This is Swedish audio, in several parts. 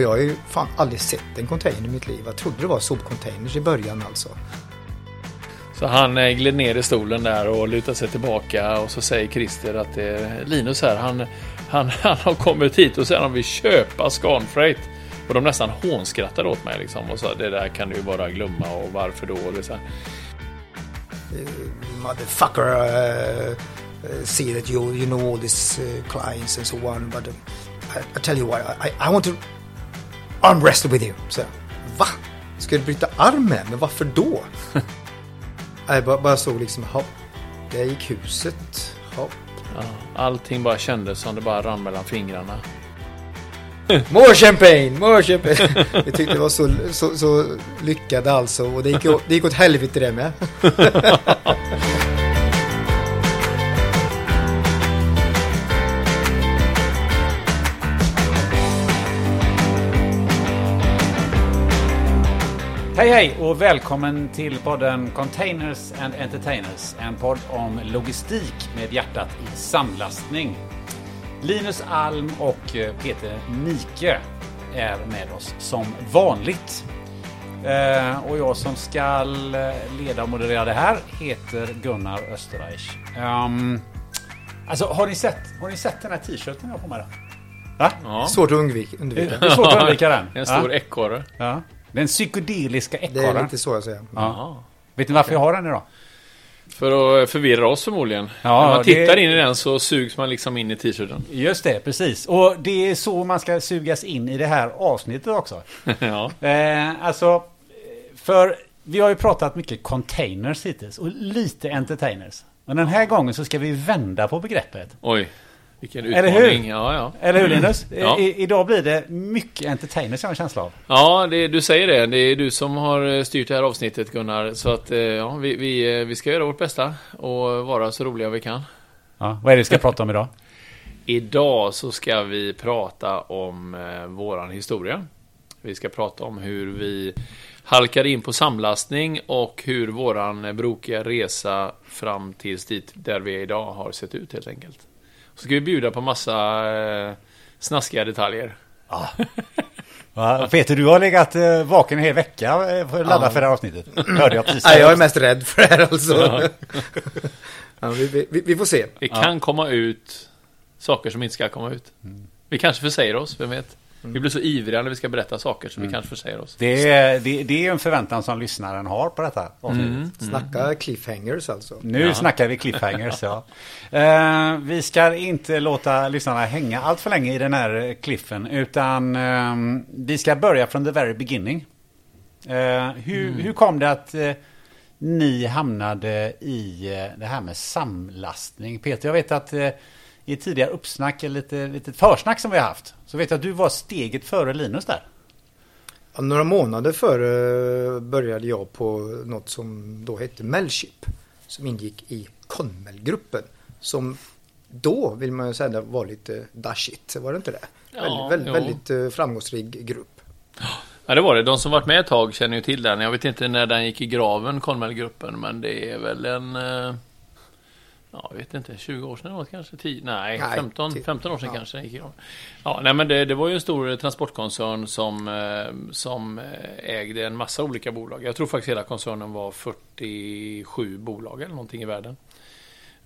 Och jag har ju fan aldrig sett en container i mitt liv. Jag trodde det var sopcontainers i början alltså. Så han eh, gled ner i stolen där och lutade sig tillbaka och så säger Christer att det är Linus här, han, han, han har kommit hit och säger att han vill köpa Scanfreight. Och de nästan hånskrattade åt mig liksom och sa det där kan du ju bara glömma och varför då? Och så här. Motherfucker, uh, uh, see that you, you know all these uh, clients and so on. But uh, I, I tell you what, I, I want to arm wrestle with you. Så, va? Ska du bryta armen? Men varför då? jag bara, bara såg liksom, hopp, där gick huset. Hopp. Ja, allting bara kändes som det bara rann mellan fingrarna. More champagne, more champagne. Jag tyckte det var så, så, så lyckad alltså. Och det gick, det gick åt helvete det med. Hej hej och välkommen till podden Containers and Entertainers. En podd om logistik med hjärtat i samlastning. Linus Alm och eh, Peter Nike är med oss som vanligt. Eh, och jag som ska leda och moderera det här heter Gunnar Österreich. Um, alltså har ni, sett, har ni sett den här t-shirten jag har på mig? Då? Va? Ja, Svårt att undvika. undvika. Det är svårt att undvika den. en stor ja. ekorre. ja. Den psykedeliska Det är ekorren. lite så jag säger. Ja. Vet ni varför jag har den idag? För att förvirra oss förmodligen. Ja, När man det- tittar in i den så sugs man liksom in i t-shirten. Just det, precis. Och det är så man ska sugas in i det här avsnittet också. ja. Eh, alltså, för vi har ju pratat mycket containers hittills och lite entertainers. Men den här gången så ska vi vända på begreppet. Oj, vilken Eller utmaning. hur? Ja, ja. Eller hur Linus? Ja. I, idag blir det mycket entertainers jag har en känsla av. Ja, det, du säger det. Det är du som har eh, styrt det här avsnittet Gunnar. Så att eh, ja, vi, vi, eh, vi ska göra vårt bästa och vara så roliga vi kan. Ja, vad är det vi ska prata om idag? Idag så ska vi prata om eh, våran historia. Vi ska prata om hur vi halkade in på samlastning och hur våran brokiga resa fram tills dit där vi är idag har sett ut helt enkelt. Så ska vi bjuda på massa eh, snaskiga detaljer. Ja, Peter, du har legat eh, vaken en hel vecka eh, för att ladda Ja. för det här avsnittet. Hörde jag precis. Nej, jag är mest rädd för det här alltså. Ja, vi, vi, vi får se. Det kan komma ut saker som inte ska komma ut. Vi kanske försäger oss, vem vet? Vi blir så ivriga när vi ska berätta saker så vi kanske försäger oss. Det är, det, det är en förväntan som lyssnaren har på detta avsnittet. Snacka cliffhangers alltså. Nu Ja. snackar vi cliffhangers, ja. Eh, vi ska inte låta lyssnarna hänga allt för länge i den här cliffen, utan ehm, vi ska börja från the very beginning. Eh, hur, hur kom det att eh, ni hamnade i det här med samlastning? Peter, jag vet att i tidigare uppsnack, eller lite, lite försnack som vi har haft, så vet jag att du var steget före Linus där. Ja, några månader före började jag på något som då hette Melship. Som ingick i Conmel-gruppen. Som då vill man ju säga var lite dashigt, var det inte det? Ja, väldigt jo. väldigt, väldigt eh, framgångsrik grupp. Ja, det var det. De som varit med ett tag känner ju till den. Jag vet inte när den gick i graven, Conmel-gruppen, men det är väl en... eh, Ja, jag vet inte. 20 år sedan eller något kanske? 10? Nej, Nej, 15, tio. 15 år sedan Ja. kanske gick i graven. Ja, nej men det, det var ju en stor transportkoncern som, eh, som eh, ägde en massa olika bolag. Jag tror faktiskt hela koncernen var 47 bolag eller någonting i världen.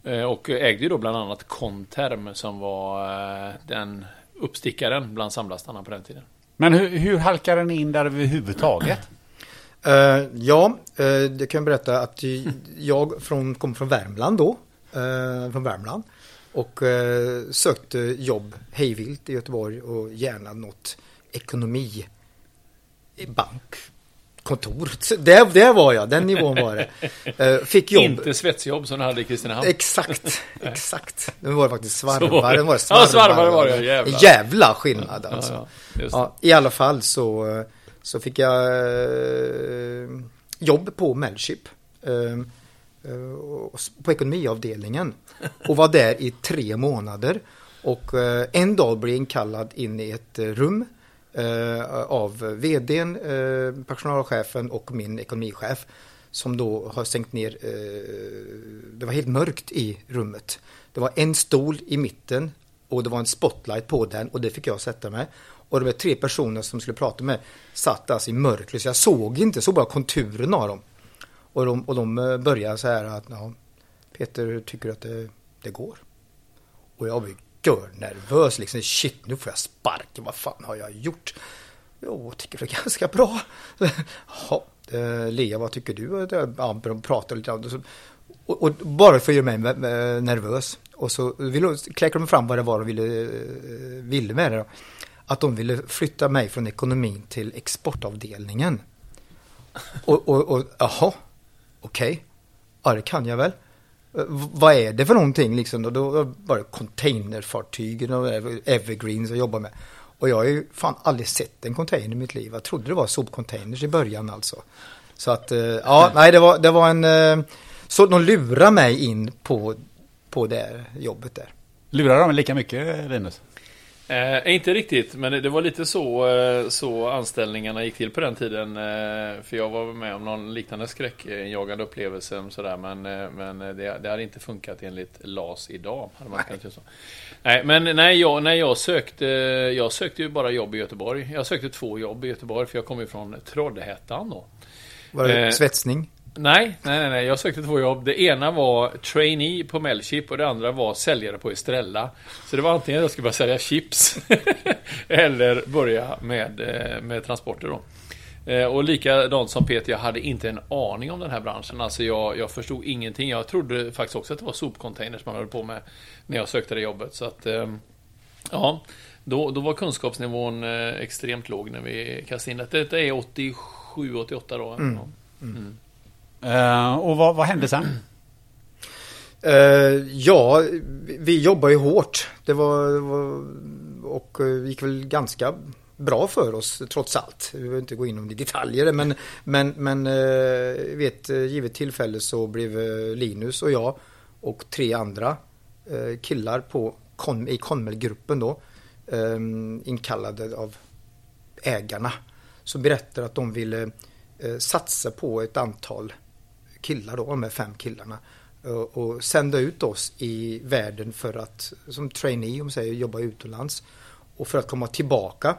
Eh, Och ägde ju då bland annat Conterm som var eh, den uppstickaren bland samlastarna på den tiden. Men hur, hur halkade den in där överhuvudtaget? Eh, ja, eh, det kan jag berätta att jag från, kom från Värmland då. Eh, från Värmland. Och eh, sökte jobb hejvilt i Göteborg och gärna något ekonomi bank. Kontor. Där, där var jag, den nivån var det. Eh, fick jobb. Inte svetsjobb som du hade i Kristinehamn. Exakt, exakt. Nu var det faktiskt Så var svarvare. det. var Ja, svarvare var det, jävlar. Jävla skillnad alltså. Ja, ja, I alla fall så, så fick jag jobb på Melship. Eh, på ekonomiavdelningen. Och var där i tre månader. Och eh, en dag blev jag inkallad in i ett eh, rum av vdn, personalchefen och min ekonomichef. Som då har sänkt ner, det var helt mörkt i rummet. Det var en stol i mitten och det var en spotlight på den och det fick jag sätta mig. Och de tre personer som skulle prata med satt alltså i mörkret så jag såg inte, såg bara konturen av dem. Och de, och de eh, började så här att ja, Peter tycker att det, det går. Och jag blev görnervös. liksom. Shit, nu får jag sparken. Vad fan har jag gjort? Jo, jag tycker det är ganska bra. Ja, eh, Lea, vad tycker du? Ja, de pratade lite. Och, och, bara för att göra mig nervös. Och så kläckte de fram vad det var de ville, eh, ville med det. Då. Att de ville flytta mig från ekonomin till exportavdelningen. Och, och, och jaha, okej. Okay. Ja, det kan jag väl. Eh, vad är det för någonting liksom? Då, då var det containerfartyg och evergreens jag jobbar med. Och jag har ju fan aldrig sett en container i mitt liv. Jag trodde det var sopcontainers i början alltså. Så att, eh, ja, nej det var, det var en... Eh, så de lurar mig in på, på det jobbet där. Lurar de lika mycket, Linus? Eh, inte riktigt, men det var lite så, eh, så anställningarna gick till på den tiden. Eh, för jag var med om någon liknande skräckjagande upplevelse. Sådär, men eh, men det, det hade inte funkat enligt LAS idag. Hade man nej. Så. nej, men nej, jag, när jag sökte, jag sökte ju bara jobb i Göteborg. Jag sökte två jobb i Göteborg för jag kom ju från Trollhättan då. Var det svetsning? Nej, nej, nej, jag sökte två jobb. Det ena var trainee på Melchip och det andra var säljare på Estrella. Så det var antingen jag skulle börja sälja chips eller börja med, eh, med transporter då. Eh, och likadant som Peter, jag hade inte en aning om den här branschen. Alltså jag, jag förstod ingenting. Jag trodde faktiskt också att det var sopcontainers man höll på med när jag sökte det jobbet. Så att, eh, ja, då, då var kunskapsnivån extremt låg när vi kastade in det. Detta är 87, 88 då. Mm. Mm. Uh, och vad, vad hände sen? Uh, ja, vi jobbade ju hårt. Det var, var och eh, gick väl ganska bra för oss trots allt. Vi behöver inte gå in i detaljer men, men, men uh, vid ett givet tillfälle så blev Linus och jag och tre andra killar på, i Conmel-gruppen då inkallade av ägarna som berättade att de ville satsa på ett antal killar då, de här fem killarna och, och sända ut oss i världen för att, som trainee om säger, jobba utomlands och för att komma tillbaka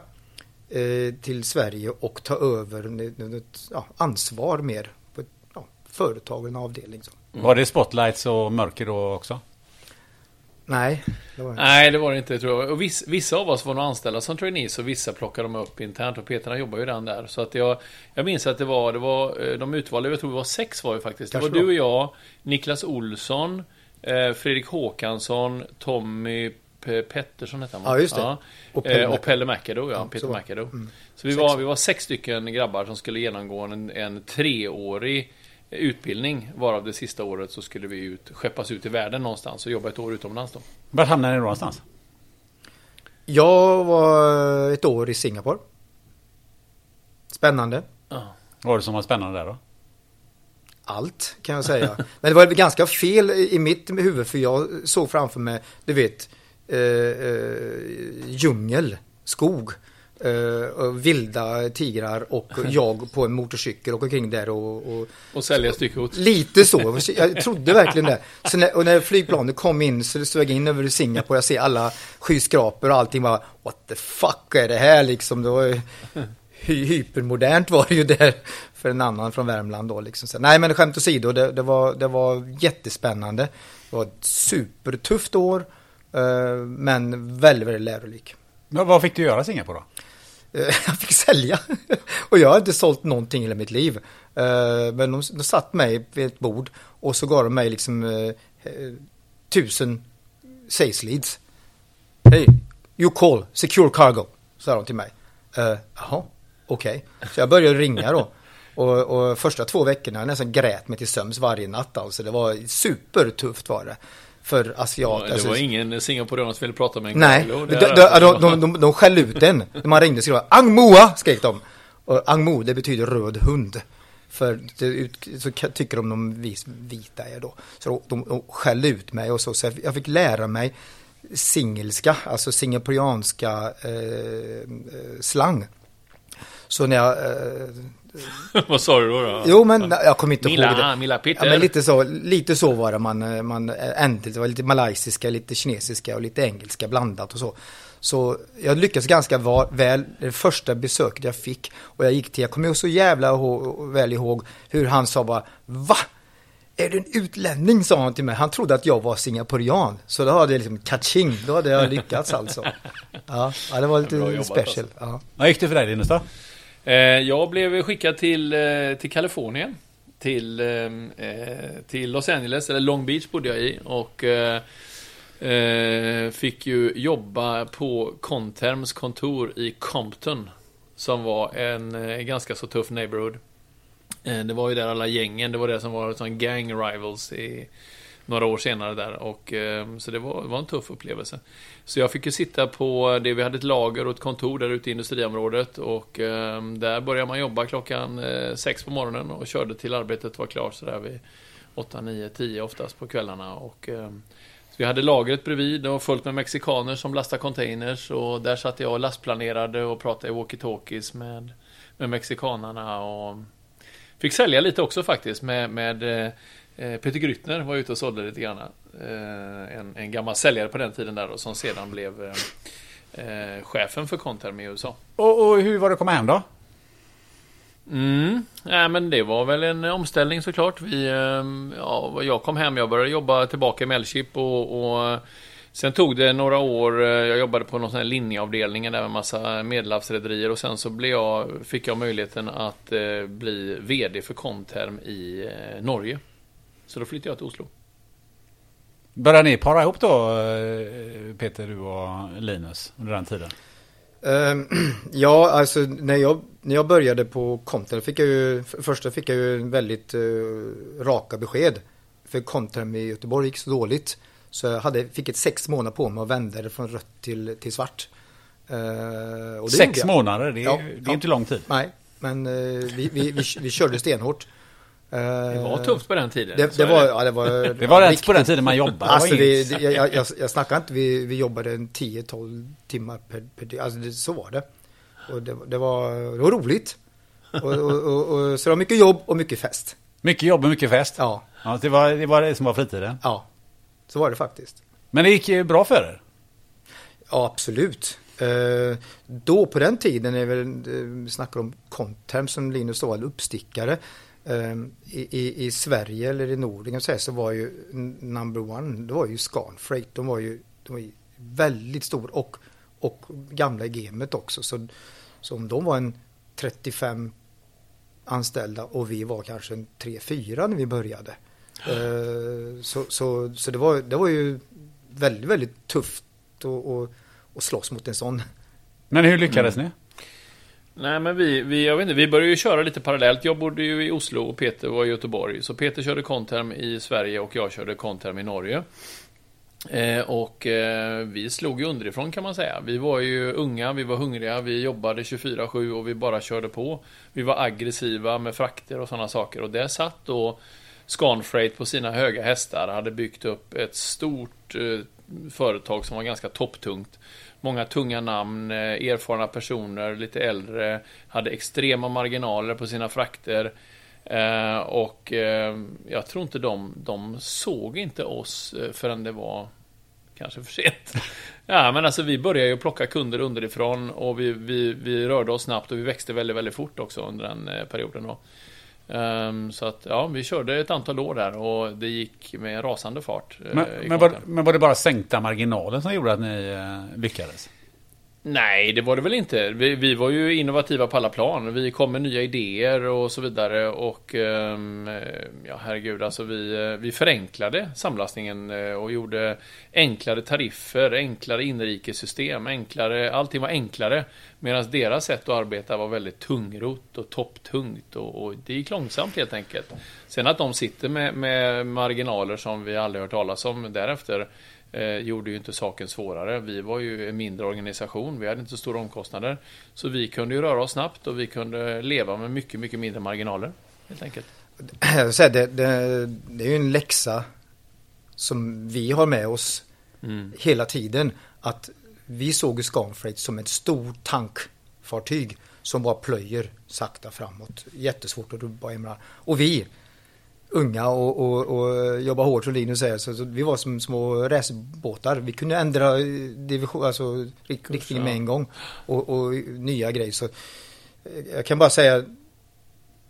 eh, till Sverige och ta över ett ja, ansvar mer på ett ja, företag, en avdelning. Så. Mm. Var det spotlights och mörker då också? Nej, det var det Nej, det var det inte tror jag. Och vissa, vissa av oss var nog anställda som trainees och vissa plockade de upp internt och Peterna jobbar ju redan där. Så att jag, jag minns att det var, det var eh, de utvalda, jag tror det var sex var vi faktiskt. Det var du och jag, Niklas Olsson, eh, Fredrik Håkansson, Tommy Pettersson hette han Ja, just det. Ja. Och Pelle, och Pelle McAdoo, ja. ja Peter McAdoo. Mm. Så vi var, vi var sex stycken grabbar som skulle genomgå en, en treårig utbildning. Varav det sista året så skulle vi ut, skeppas ut i världen någonstans och jobba ett år utomlands då. Var hamnade ni då någonstans? Jag var ett år i Singapore. Spännande. Ja. Vad var det som var spännande där då? Allt kan jag säga. Men det var ganska fel i mitt huvud för jag såg framför mig, du vet, eh, eh, djungel, skog uh, vilda tigrar och jag på en motorcykel och omkring där och... Och, och sälja styckgods. Lite så. Jag trodde verkligen det. Så när, och när flygplanet kom in så det jag in över Singapore. Jag ser alla skyskrapor och allting bara What the fuck är det här liksom? Det var hy hypermodernt var det ju där för en annan från Värmland då liksom. Så, nej men skämt åsido, det, det, var, det var jättespännande. Det var ett supertufft år. Uh, men väldigt, väldigt lärorik. Men vad fick du göra i Singapore då? Eh, jag fick sälja. och jag har inte sålt någonting i hela mitt liv. Eh, men de, de satt mig vid ett bord och så gav de mig liksom eh, eh tusen sales leads. Hey, you call, secure cargo, sa de till mig. Jaha, okej. Okay. Så jag började ringa då. Och, och, första två veckorna jag nästan grät mig till sömns varje natt alltså. Det var supertufft var det för asiater. Det alltså, var ingen singaporean som ville prata med en Nej, de, de, de, de, de, de skällde ut en. När man ringde så Ang Moa skrek de. Och Ang Mo, det betyder röd hund. För det, så tycker de de vita är då. Så de, de skällde ut mig och så. Så jag fick lära mig singelska, alltså singaporeanska eh, eh, slang. Så när jag eh, Vad sa du då? då? Jo, men jag kommer inte Milla, ihåg det. Milla Peter. Ja, men lite så, lite så var det man, eh, man ände. Det var lite malaysiska, lite kinesiska och lite engelska blandat och så. Så jag lyckades ganska väl det första besöket jag fick. Och jag gick till, jag kommer så jävla ihåg, väl ihåg hur han sa bara Va? Är du en utlänning? sa han till mig. Han trodde att jag var singaporian. Så då hade jag liksom catching. Då hade jag lyckats alltså. Ja, ja det var lite jobbat, special. Ja. Vad gick det för dig Linus då? Eh, jag blev skickad till, eh, till Kalifornien. Till, eh, till Los Angeles, eller Long Beach bodde jag i. Och fick ju jobba på Conterms kontor i Compton. Som var en ganska så tuff neighborhood. Det var ju där alla gängen, det var det som var som gang rivals i några år senare där. Och, ehm, så det var, var en tuff upplevelse. Så jag fick ju sitta på det, vi hade ett lager och ett kontor där ute i industriområdet. Och ehm, där började man jobba klockan eh, sex på morgonen och körde till arbetet var klart sådär vid 8, 9, 10 oftast på kvällarna. Och, ehm, vi hade lagret bredvid, och fullt med mexikaner som lastade containers. Och där satt jag och lastplanerade och pratade i walkie-talkies med, med mexikanarna. Och fick sälja lite också faktiskt med, med Eh, Peter Gryttner var ute och sålde lite grann. Eh, En, en gammal säljare på den tiden där och som sedan blev eh, eh, chefen för Conterm i USA. Och, och hur var det att komma hem då? Mm, nej, men det var väl en omställning såklart. Vi, eh, ja, jag kom hem, jag började jobba tillbaka i Mellchip och, och Sen tog det några år, eh, jag jobbade på någon sån här linjeavdelning där med massa medelhavsrederier och sen så blev jag, fick jag möjligheten att eh, bli VD för Conterm i eh, Norge. Så då flyttade jag till Oslo. Började ni para ihop då, eh, Peter, du och Linus, under den tiden? Ehm, ja, alltså när jag, när jag började på Content fick jag ju, för första fick jag ju väldigt uh, raka besked. För Content i Göteborg gick så dåligt. Så jag hade, fick ett sex månader på mig att vända det från rött till, till svart. Uh, och det Sex månader, det är, Ja, det är ja. inte lång tid. Nej, men uh, vi, vi, vi, vi körde stenhårt. Det var tufft på den tiden. Det, det var, ja, det var, Det var rätt riktigt- på den tiden man jobbade. Alltså det var det, det, jag, jag, jag snackar inte, vi, vi jobbade en 10-12 timmar per, per dygn. Alltså det, så var det. Och det, det, var, det var roligt. Och, och, och, och, så det var mycket jobb och mycket fest. Mycket jobb och mycket fest. Ja, Ja, det, var, det var det som var fritiden. ja. Så var det faktiskt. Men det gick ju bra för er. Ja, absolut. Eh, då på den tiden, är väl, eh, vi snackar om Conterm som Linus sa, en uppstickare. Ehm, I, i, I Sverige eller i Norden så, här, så var ju number one, det var ju Scanfreight. De var ju, de var ju väldigt stor och, och gamla i gamet också. Så, så om de var en 35 anställda och vi var kanske en 3-4 när vi började. Ehm, så så, så det, var, det var ju väldigt, väldigt tufft att, att, att slåss mot en sån. Men hur lyckades ni? Nej, men vi, vi, jag vet inte, vi började ju köra lite parallellt. Jag bodde ju i Oslo och Peter var i Göteborg. Så Peter körde Conterm i Sverige och jag körde Conterm i Norge. Eh, och eh, vi slog ju underifrån kan man säga. Vi var ju unga, vi var hungriga, vi jobbade 24-7 och vi bara körde på. Vi var aggressiva med frakter och sådana saker. Och där satt då Scanfreight på sina höga hästar, hade byggt upp ett stort eh, företag som var ganska topptungt. Många tunga namn, eh, erfarna personer, lite äldre, hade extrema marginaler på sina frakter. Eh, och eh, jag tror inte de, de såg inte oss förrän det var kanske för sent. Ja, men alltså vi började ju plocka kunder underifrån och vi, vi, vi rörde oss snabbt och vi växte väldigt, väldigt fort också under den perioden då. Ehm, så att ja, vi körde ett antal år där och det gick med rasande fart. eh, Men, men, var, men var det bara sänkta marginaler som gjorde att ni eh, lyckades? Nej, det var det väl inte. Vi, vi var ju innovativa på alla plan. Vi kom med nya idéer och så vidare. Och ehm, ja, herregud, alltså vi, eh, vi förenklade samlastningen eh, och gjorde enklare tariffer, enklare inrikessystem, enklare, allting var enklare. Medan deras sätt att arbeta var väldigt tungrot och topptungt och, och det gick långsamt helt enkelt. Sen att de sitter med, med marginaler som vi aldrig hört talas om därefter eh, gjorde ju inte saken svårare. Vi var ju en mindre organisation, vi hade inte så stora omkostnader. Så vi kunde ju röra oss snabbt och vi kunde leva med mycket, mycket mindre marginaler. Helt enkelt. Det, det, det är ju en läxa som vi har med oss Mm. hela tiden. Att vi såg Scanfreight som ett stort tankfartyg som bara plöjer sakta framåt. Jättesvårt att rubba. Och vi, unga och, och, och jobba hårt som Linus säger, så, så vi var som små racerbåtar. Vi kunde ändra eh, division, alltså riktningen med en gång och, och nya grejer. Så eh, jag kan bara säga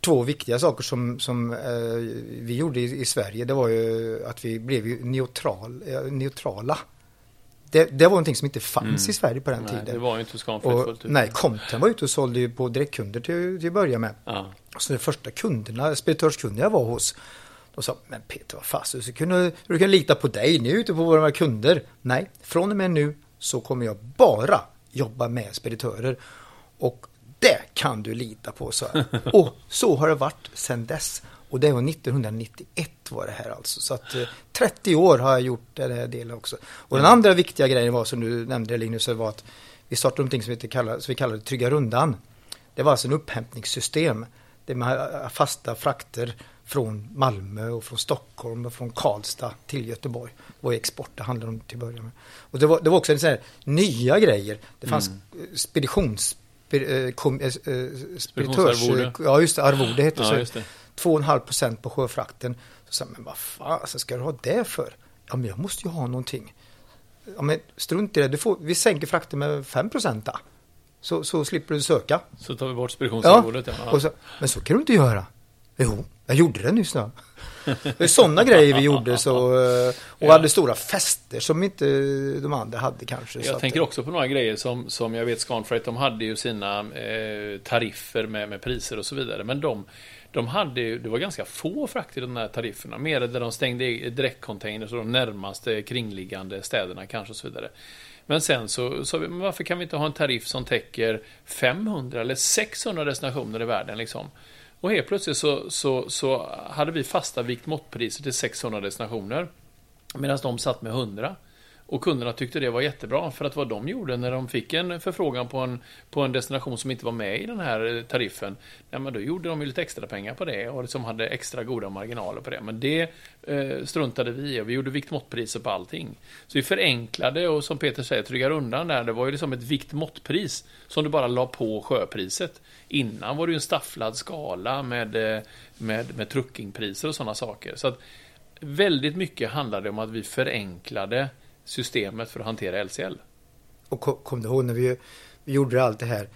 två viktiga saker som, som eh, vi gjorde i, i, Sverige. Det var ju att vi blev neutral, eh, neutrala. Det, det, var någonting som inte fanns mm. i Sverige på den nej, tiden. Det var ju inte skamfullt fullt ut. Nej, Compton var ute och sålde ju på direktkunder till, till att börja med. Ja. Så de första kunderna, speditörskunderna jag var hos, de sa, men Peter vad fasen, så kunde, du kan lita på dig, ni är ute på våra kunder. Nej, från och med nu så kommer jag bara jobba med speditörer. Och det kan du lita på, så Och så har det varit sedan dess. Och det var 1991 var det här alltså. Så att 30 eh, år har jag gjort den här delen också. Och den andra viktiga grejen var som du nämnde Linus, var att vi startade någonting som vi, kallade, som vi kallade Trygga Rundan. Det var alltså en upphämtningssystem. Det med fasta frakter från Malmö och från Stockholm och från Karlstad till Göteborg. Det var export det handlade om till början med. Och det var, det var också en sån här, nya grejer. Det fanns mm. speditions Eh, kom, eh, eh, speditörs... Ja, just det, arvode hette ja, det. 2,5 procent på sjöfrakten. Så men vad fan ska du ha det för? Ja, men jag måste ju ha någonting. Ja, men strunt i det, du får, vi sänker frakten med 5 procent så, så slipper du söka. Så tar vi bort speditionsarvodet. Ja, ja. men så kan du inte göra. Jo, jag gjorde det nyss då. Det är sådana grejer vi gjorde så, och ja. hade stora fester som inte de andra hade kanske. Jag tänker också på några grejer som, som jag vet Scanfreight, de hade ju sina eh, tariffer med, med priser och så vidare. Men de, de hade ju, det var ganska få frakter i de här tarifferna. Mer där de stängde direktcontainers och de närmaste kringliggande städerna kanske och så vidare. Men sen så sa vi, varför kan vi inte ha en tariff som täcker 500 eller 600 destinationer i världen liksom? Och helt plötsligt så, så, så hade vi fasta vikt måttpriser till 600 destinationer. Medan de satt med 100. Och kunderna tyckte det var jättebra, för att vad de gjorde när de fick en förfrågan på en, på en destination som inte var med i den här eh, tariffen, ja, men då gjorde de ju lite extra pengar på det och som hade extra goda marginaler på det. Men det eh, struntade vi i och vi gjorde viktmåttpriser på allting. Så vi förenklade och som Peter säger, tryggar undan där. Det var ju liksom ett viktmåttpris som du bara la på sjöpriset. Innan var det ju en stafflad skala med, eh, med, med truckingpriser och sådana saker. Så att väldigt mycket handlade om att vi förenklade systemet för att hantera LCL. Och kom, kom du ihåg när vi, vi gjorde allt det här,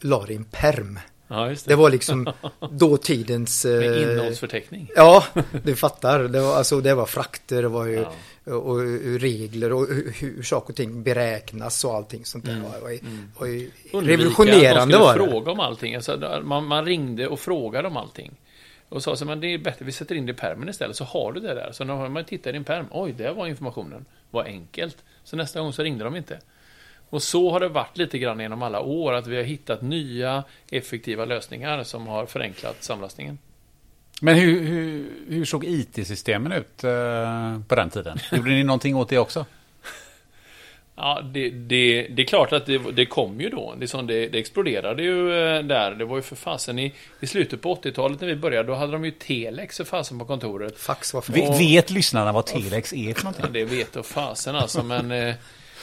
la det i en perm. Ja, det. det. var liksom dåtidens... Med eh, innehållsförteckning. Ja, du fattar. Det var, alltså, det var frakter, det var ju ja. och, och, regler och hur, hur saker och ting beräknas och allting sånt där. Mm. Det var, mm. var ju revolutionerande var det. fråga om allting. Alltså, man, man ringde och frågade om allting. Och sa så men det är bättre, vi sätter in det i permen istället, så har du det där. Så när man tittar i din perm, oj, där var informationen. Vad enkelt. Så nästa gång så ringde de inte. Och så har det varit lite grann genom alla år, att vi har hittat nya effektiva lösningar som har förenklat samlastningen. Men hur, hur, hur såg IT-systemen ut eh, på den tiden? Gjorde ni någonting åt det också? Ja, det, det, det, är klart att det, det kom ju då. Det, som det, det exploderade ju eh, där. Det var ju för fasen i, i slutet på 80-talet när vi började. Då hade de ju telex för fasen på kontoret. Fax var för... Vet lyssnarna vad telex är för någonting? Ja, det vet och fasen alltså. Men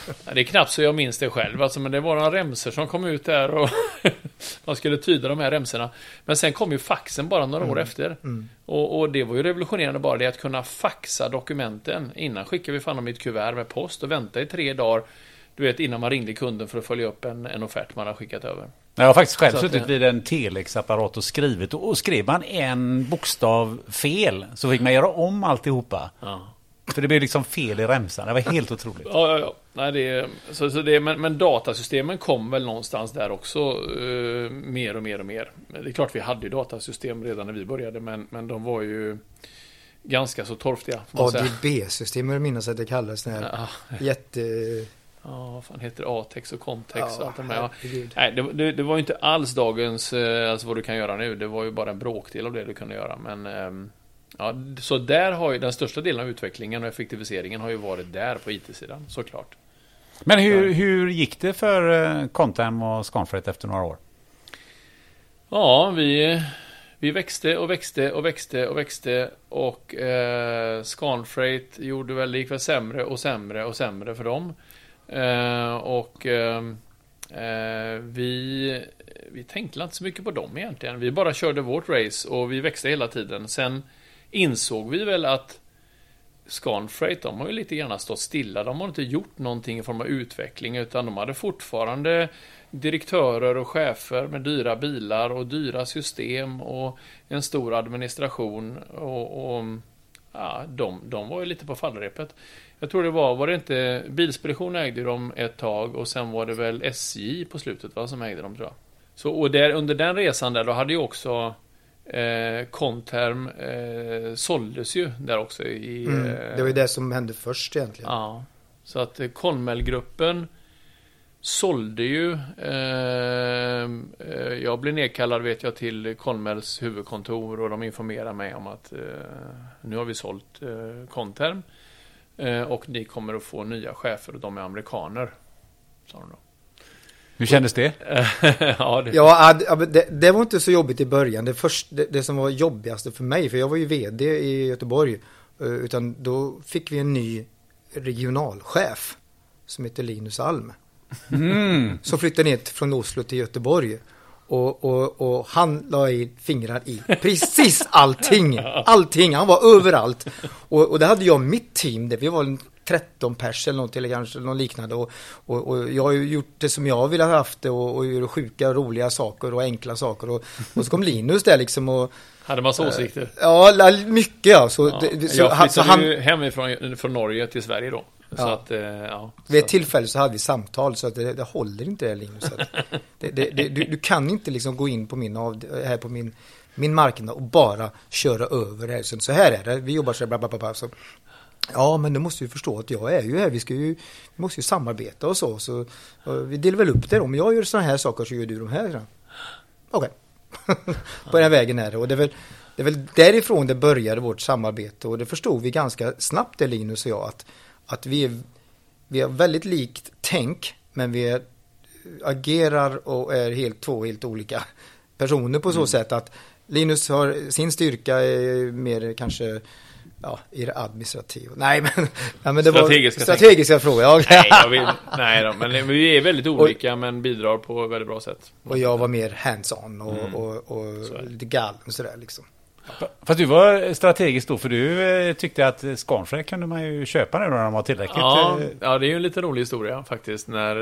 eh, det är knappt så jag minns det själv. Alltså, men det var några remser som kom ut där och man skulle tyda de här remserna. Men sen kom ju faxen bara några mm. år efter. Mm. Och, och, det var ju revolutionerande bara det att kunna faxa dokumenten. Innan skickade vi fan dem i ett kuvert med post och vänta i tre dagar. Du vet innan man ringde kunden för att följa upp en, en offert man har skickat över. Jag har faktiskt själv suttit vid en telexapparat och skrivit och, och skrev man en bokstav fel så fick man göra om alltihopa. Ja. För det blev liksom fel i remsan. Det var helt otroligt. Ja, ja, ja. Nej, det, så, så det, men, men datasystemen kom väl någonstans där också uh, mer och mer och mer. Det är klart vi hade ju datasystem redan när vi började, men, men de var ju ganska så torftiga. ADB-system, jag minns att det kallades. Ja. Jätte... Ja, vad fan heter Atex och Contex ja, och allt de här. Nej, det, det, det, var ju inte alls dagens, eh, alltså vad du kan göra nu. Det var ju bara en bråkdel av det du kunde göra. Men ehm, Ja, så där har ju den största delen av utvecklingen och effektiviseringen har ju varit där på IT-sidan, såklart. Men hur, hur gick det för eh, Contem och Scanfreight efter några år? Ja, vi, vi växte och växte och växte och växte och eh, Scanfreight gjorde väl likväl sämre och sämre och sämre för dem. Eh, och eh, Eh, vi, vi tänkte inte så mycket på dem egentligen. Vi bara körde vårt race och vi växte hela tiden. Sen insåg vi väl att Scanfreight, de har ju lite grann stått stilla. De har inte gjort någonting i form av utveckling, utan de hade fortfarande direktörer och chefer med dyra bilar och dyra system och en stor administration. Och, och ja, de, de var ju lite på fallrepet. Jag tror det var, var det inte, Bilspedition ägde de ett tag och sen var det väl SJ på slutet va, som ägde dem tror jag. Så, och där, under den resan där, då hade ju också eh, Conterm eh, såldes ju där också. I, Mm. eh, Det var ju det som hände först egentligen. Ja, så att eh, Conmel-gruppen sålde ju. Eh, eh, jag blev nedkallad vet jag till Conmels huvudkontor och de informerade mig om att eh, nu har vi sålt eh, Conterm eh, och ni kommer att få nya chefer och de är amerikaner. Sa de då. Hur kändes det? ja, det, Ja, det, det var inte så jobbigt i början. Det, först, det, det som var jobbigaste för mig, för jag var ju vd i Göteborg, eh, utan då fick vi en ny regionalchef som heter Linus Alm. Mm. Som flyttade ner från Oslo till Göteborg. Och, och, och han la i fingrar i precis allting. Allting, han var överallt. Och, och det hade jag mitt team, där vi var 13 pers eller något, eller kanske något liknande. Och, och, och jag har ju gjort det som jag ville ha haft det och, och gjort sjuka, roliga saker och enkla saker. Och, och så kom Linus där liksom och hade massa åsikter. Ja, mycket ja. Så, Ja, det, så, jag flyttade han, ju hemifrån från Norge till Sverige då. Så Ja. att, eh, ja. vid ett Så- tillfälle så hade vi samtal så att det, det håller inte det Linus. Att Det, det, det, du, du kan inte liksom gå in på min, av, här på min, min marknad och bara köra över det här. Så, så här är det, vi jobbar så här, bla, bla, bla, bla. Så, ja, men du måste ju förstå att jag är ju här, vi, ska ju, vi måste ju samarbeta och så. så vi delar väl upp det. Om jag gör sådana här saker så gör du de här. Okej. på den vägen är det. Och det är, väl, det är väl därifrån det började vårt samarbete. Och det förstod vi ganska snabbt, det Linus och jag, att, att vi, är, vi har väldigt likt tänk, men vi är, agerar och är helt två helt olika personer på så Mm. sätt att Linus har sin styrka är mer kanske ja, i det administrativa. Nej, men, ja, men det Strategiska var strategiska frågor. Ja. Nej, jag vill, nej då, men vi är väldigt olika men bidrar på väldigt bra sätt. Och jag var mer hands-on och, Mm. och, och lite galen sådär liksom. Fast du var strategiskt då, för du eh, tyckte att Scanfrey kunde man ju köpa nu när de var tillräckligt... Ja, eh, ja, det är ju en lite rolig historia faktiskt. När,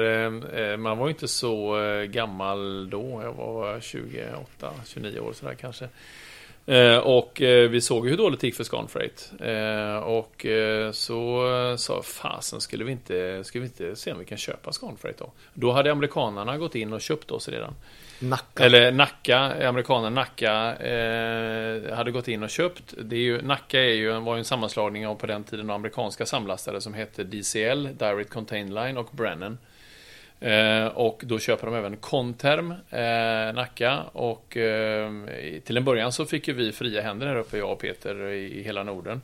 eh, man var ju inte så gammal då. Jag var 28, 29 år sådär kanske. Eh, och eh, vi såg hur dåligt det gick för Scanfreight. Eh, och så sa fasen, skulle vi inte, skulle vi inte se om vi kan köpa Scanfreight då? Då hade amerikanerna gått in och köpt oss redan. Nacka. Eller Nacka, amerikanen Nacka hade gått in och köpt. Det är ju, Nacka är ju, var ju en sammanslagning av på den tiden amerikanska samlastare som hette DCL, Direct Contain Line och Brennan. Eh, och då köper de även Conterm, eh, Nacka. Och eh, till en början så fick ju vi fria händer här uppe, jag och Peter, i, i hela Norden.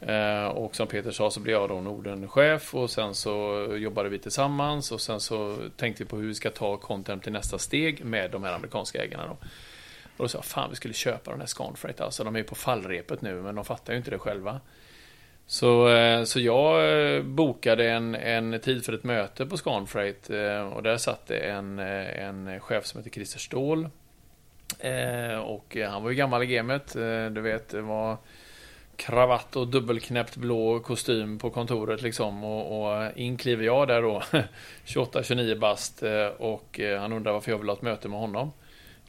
Eh, och som Peter sa så blev jag då Nordenchef och sen så jobbade vi tillsammans och sen så tänkte vi på hur vi ska ta Konterm till nästa steg med de här amerikanska ägarna då. Och då sa jag, fan vi skulle köpa den här Scanfreight alltså, de är ju på fallrepet nu men de fattar ju inte det själva. Så, eh, så jag eh, bokade en, en tid för ett möte på Scanfreight eh, och där satt det en, en chef som heter Christer Ståhl. Och han var ju gammal i gamet, du vet, det var kravatt och dubbelknäppt blå kostym på kontoret liksom. Och, och in kliver jag där då, 28-29 bast. Och han undrar varför jag vill ha ett möte med honom.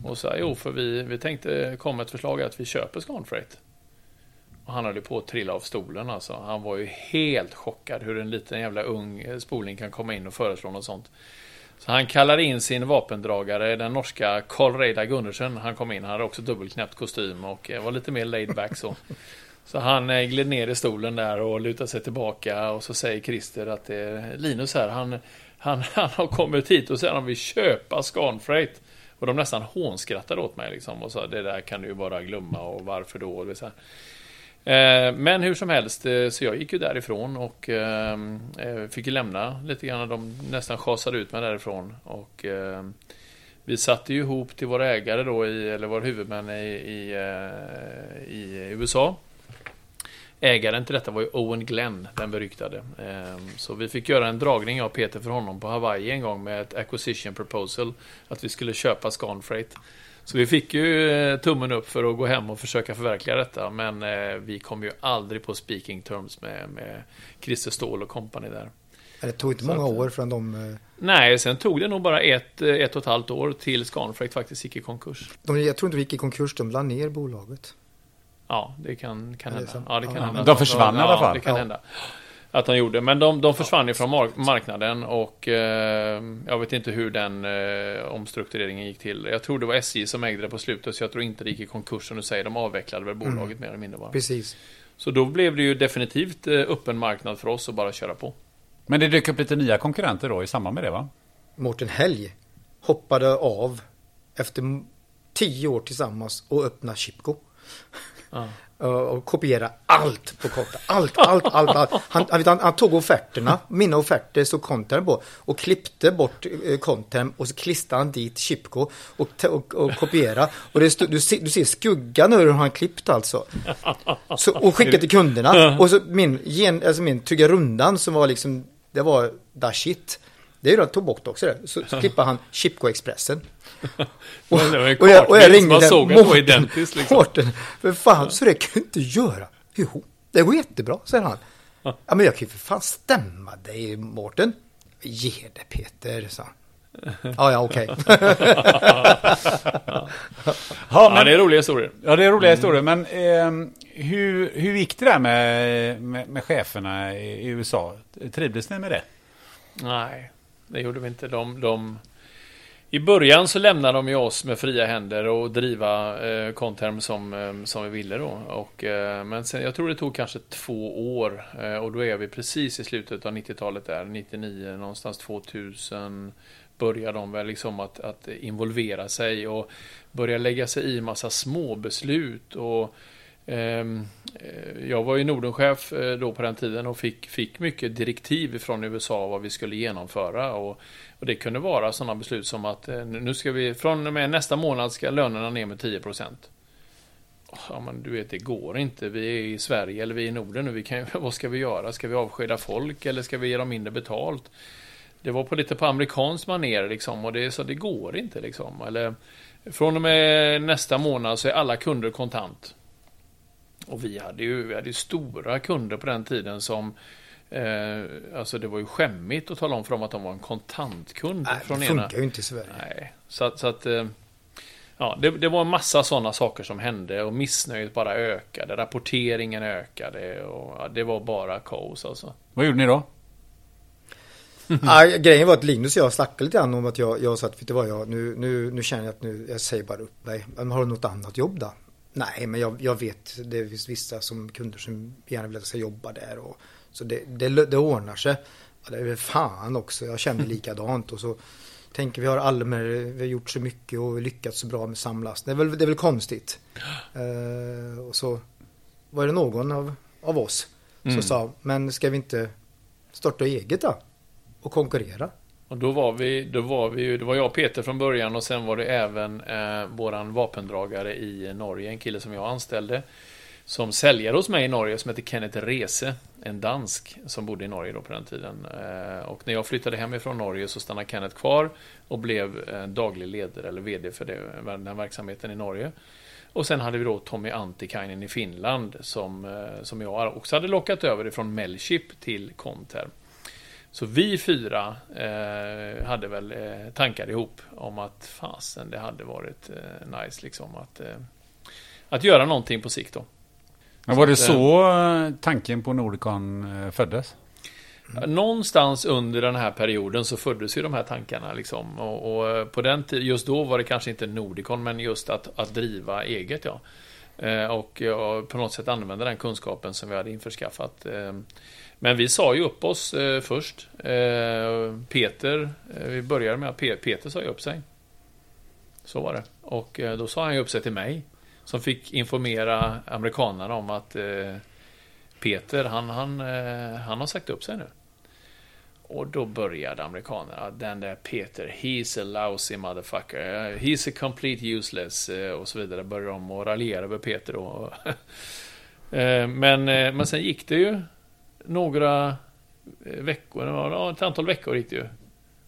Och så jo, för vi, vi tänkte komma ett förslag att vi köper Scanfreight. Och han hade på att trilla av stolen alltså. Han var ju helt chockad hur en liten jävla ung eh, spoling kan komma in och föreslå något sånt. Så han kallade in sin vapendragare, den norska Karl Reidar Gundersen. Han kom in, han hade också dubbelknäppt kostym och eh, var lite mer laid back så. Så han eh, gled ner i stolen där och lutade sig tillbaka och så säger Christer att det är Linus här, han, han, han har kommit hit och säger att han vill köpa Scanfreight. Och de nästan hånskrattade åt mig liksom och sa det där kan du ju bara glömma och varför då? Och så här. Eh, men hur som helst, eh, så jag gick ju därifrån och eh, fick ju lämna lite grann. De nästan schasade ut mig därifrån. Och vi satte ju ihop till våra ägare då, i, eller våra huvudmän i, i, i USA. ägaren till detta var ju Owen Glenn, den beryktade. Så vi fick göra en dragning av Peter för honom på Hawaii en gång med ett acquisition proposal. Att vi skulle köpa Scanfreight. Så vi fick ju eh, tummen upp för att gå hem och försöka förverkliga detta. Men eh, vi kom ju aldrig på speaking terms med, med Christer Ståhl och company där. Det tog inte många år förrän de... eh, Nej, sen tog det nog bara ett, eh, ett och ett halvt år till Scanfreight faktiskt gick i konkurs. de jag tror inte vi gick i konkurs, de la ner bolaget. Ja, det kan, kan hända. Ja, det kan Ja. hända. De försvann i alla fall. Ja, det kan Ja. hända. Att de gjorde. Men de, de försvann ifrån mar- marknaden och eh, jag vet inte hur den eh, omstruktureringen gick till. Jag tror det var SJ som ägde det på slutet, så jag tror inte det gick i konkurs som du säger. De avvecklade väl bolaget mer eller mindre bara. Precis. Så då blev det ju definitivt eh, öppen marknad för oss att bara köra på. Men det dök upp lite nya konkurrenter då i samband med det va? Mårten Helg hoppade av efter tio år tillsammans och öppnade Chipco. Ja. Eh, och kopiera allt på Content. Allt, allt, allt. allt. Han, han, han, tog offerterna, mina offerter stod Content på och klippte bort eh, Content och så klistrade han dit Chipco och, och, och kopiera. Och det stod, du, ser, du ser skuggan hur han klippt alltså. Så, och skickade till kunderna. Och så min, gen, alltså min Trygga Rundan som var liksom, det var da shit. Det är ju de tog bort också det. Så, klippade han Chipco Expressen. Och, och jag, och jag ringde den, såg identiskt, liksom. Mårten, för fan, så det kan du inte göra. Jo, det går jättebra, säger han. Ja, men jag kan ju för fan stämma dig, Mårten. Ge det, Peter, sa han. Ja, ja, okej. Ja, Ja, men, det är roliga historier. ja, det är roliga historier. Men ehm, hur, hur gick det där med, med, med cheferna i i USA? Trivdes ni med det? Nej, det gjorde vi inte. De, de... I början så lämnade de ju oss med fria händer och driva eh, Conterm som, eh, som vi ville då. Och, eh, men sen, jag tror det tog kanske två år eh, och då är vi precis i slutet av 90-talet där, 99, någonstans 2000 börjar de väl liksom att, att involvera sig och börja lägga sig i massa småbeslut och Ehm, eh, jag var ju Nordenchef eh, då på den tiden och fick, fick mycket direktiv från USA vad vi skulle genomföra. Och, och det kunde vara sådana beslut som att eh, nu ska vi, från och med nästa månad ska lönerna ner med 10 procent. Ja, men du vet, det går inte. Vi är i Sverige eller vi är i Norden nu. Vi kan, vad ska vi göra? Ska vi avskeda folk eller ska vi ge dem mindre betalt? Det var på lite på amerikanskt manér liksom och det, så det går inte liksom. Eller, från och med nästa månad så är alla kunder kontant. Och vi hade ju, vi hade ju stora kunder på den tiden som eh, Alltså det var ju skämmigt att tala om för dem att de var en kontantkund Nej, från det ena. funkar ju inte i Sverige. Nej, så att, så att eh, Ja, det, det var en massa sådana saker som hände och missnöjet bara ökade. Rapporteringen ökade och ja, det var bara kaos alltså. Vad gjorde ni då? Ja, grejen var att Linus och jag snackade lite grann om att jag, jag sa att vet du vad, jag, nu, nu, nu känner jag att nu, jag säger bara upp mig. Men har du något annat jobb då? Nej, men jag, jag vet, det finns vissa som kunder som gärna vill att jag ska jobba där. Och, så det, det, det ordnar sig. Ja, det är fan också, jag kände likadant. Och så tänker vi har Almer, vi har gjort så mycket och lyckats så bra med samlast. Det är väl, det är väl konstigt. Eh, och så var det någon av, av oss som Mm. sa, men ska vi inte starta eget då? Och konkurrera? Och då var vi, då var vi ju, det var jag och Peter från början och sen var det även eh, våran vapendragare i Norge, en kille som jag anställde. Som säljare hos mig i Norge som heter Kenneth Rese, en dansk som bodde i Norge då på den tiden. Eh, och när jag flyttade hemifrån Norge så stannade Kenneth kvar och blev eh, daglig ledare eller VD för det, den här verksamheten i Norge. Och sen hade vi då Tommy Antikainen i Finland som, eh, som jag också hade lockat över ifrån Melchip till Comterm. Så vi fyra eh, hade väl eh, tankar ihop om att fasen, det hade varit eh, nice liksom att, eh, att göra någonting på sikt då. Men var det att, så eh, tanken på Nordicon eh, föddes? Någonstans under den här perioden så föddes ju de här tankarna liksom. Och, och eh, på den tiden, just då var det kanske inte Nordicon, men just att, att driva eget ja. Eh, och ja, på något sätt använda den kunskapen som vi hade införskaffat. Men vi sa ju upp oss eh, först. Eh, Peter, eh, vi började med att Pe- Peter sa ju upp sig. Så var det. Och eh, då sa han ju upp sig till mig. Som fick informera amerikanerna om att eh, Peter, han, han, eh, han har sagt upp sig nu. Och då började amerikanerna, ah, den där Peter, he's a lousy motherfucker, eh, he's a complete useless eh, och så vidare. Började de att raljera över Peter då. Eh, men, men sen gick det ju några eh, veckor, ja, ett antal veckor gick det ju.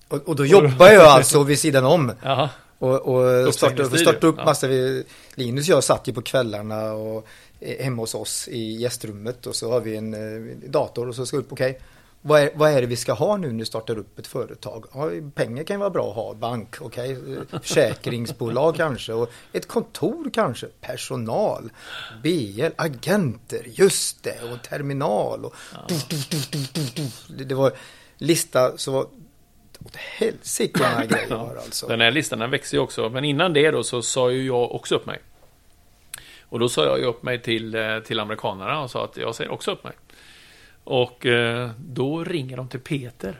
Och, och då jobbar jag alltså vid sidan om. Jaha. Och, och startade, startade upp ja. massa. Vi, Linus och jag satt ju på kvällarna och eh, hemma hos oss i gästrummet och så har vi en eh, dator och så ska vi upp, okej. Vad, är, vad är det vi ska ha nu när vi startar upp ett företag? Ja, pengar kan ju vara bra att ha, bank, eh, försäkringsbolag kanske. Och ett kontor kanske, personal, BL, agenter, just det, och terminal. Och det, det var lista så var åt helsike den här grejen var alltså. Den här listan den växer ju också. Men innan det då så sa ju jag också upp mig. Och då sa jag ju upp mig till, eh, till amerikanerna och sa att jag säger också upp mig. Och eh, då ringer de till Peter.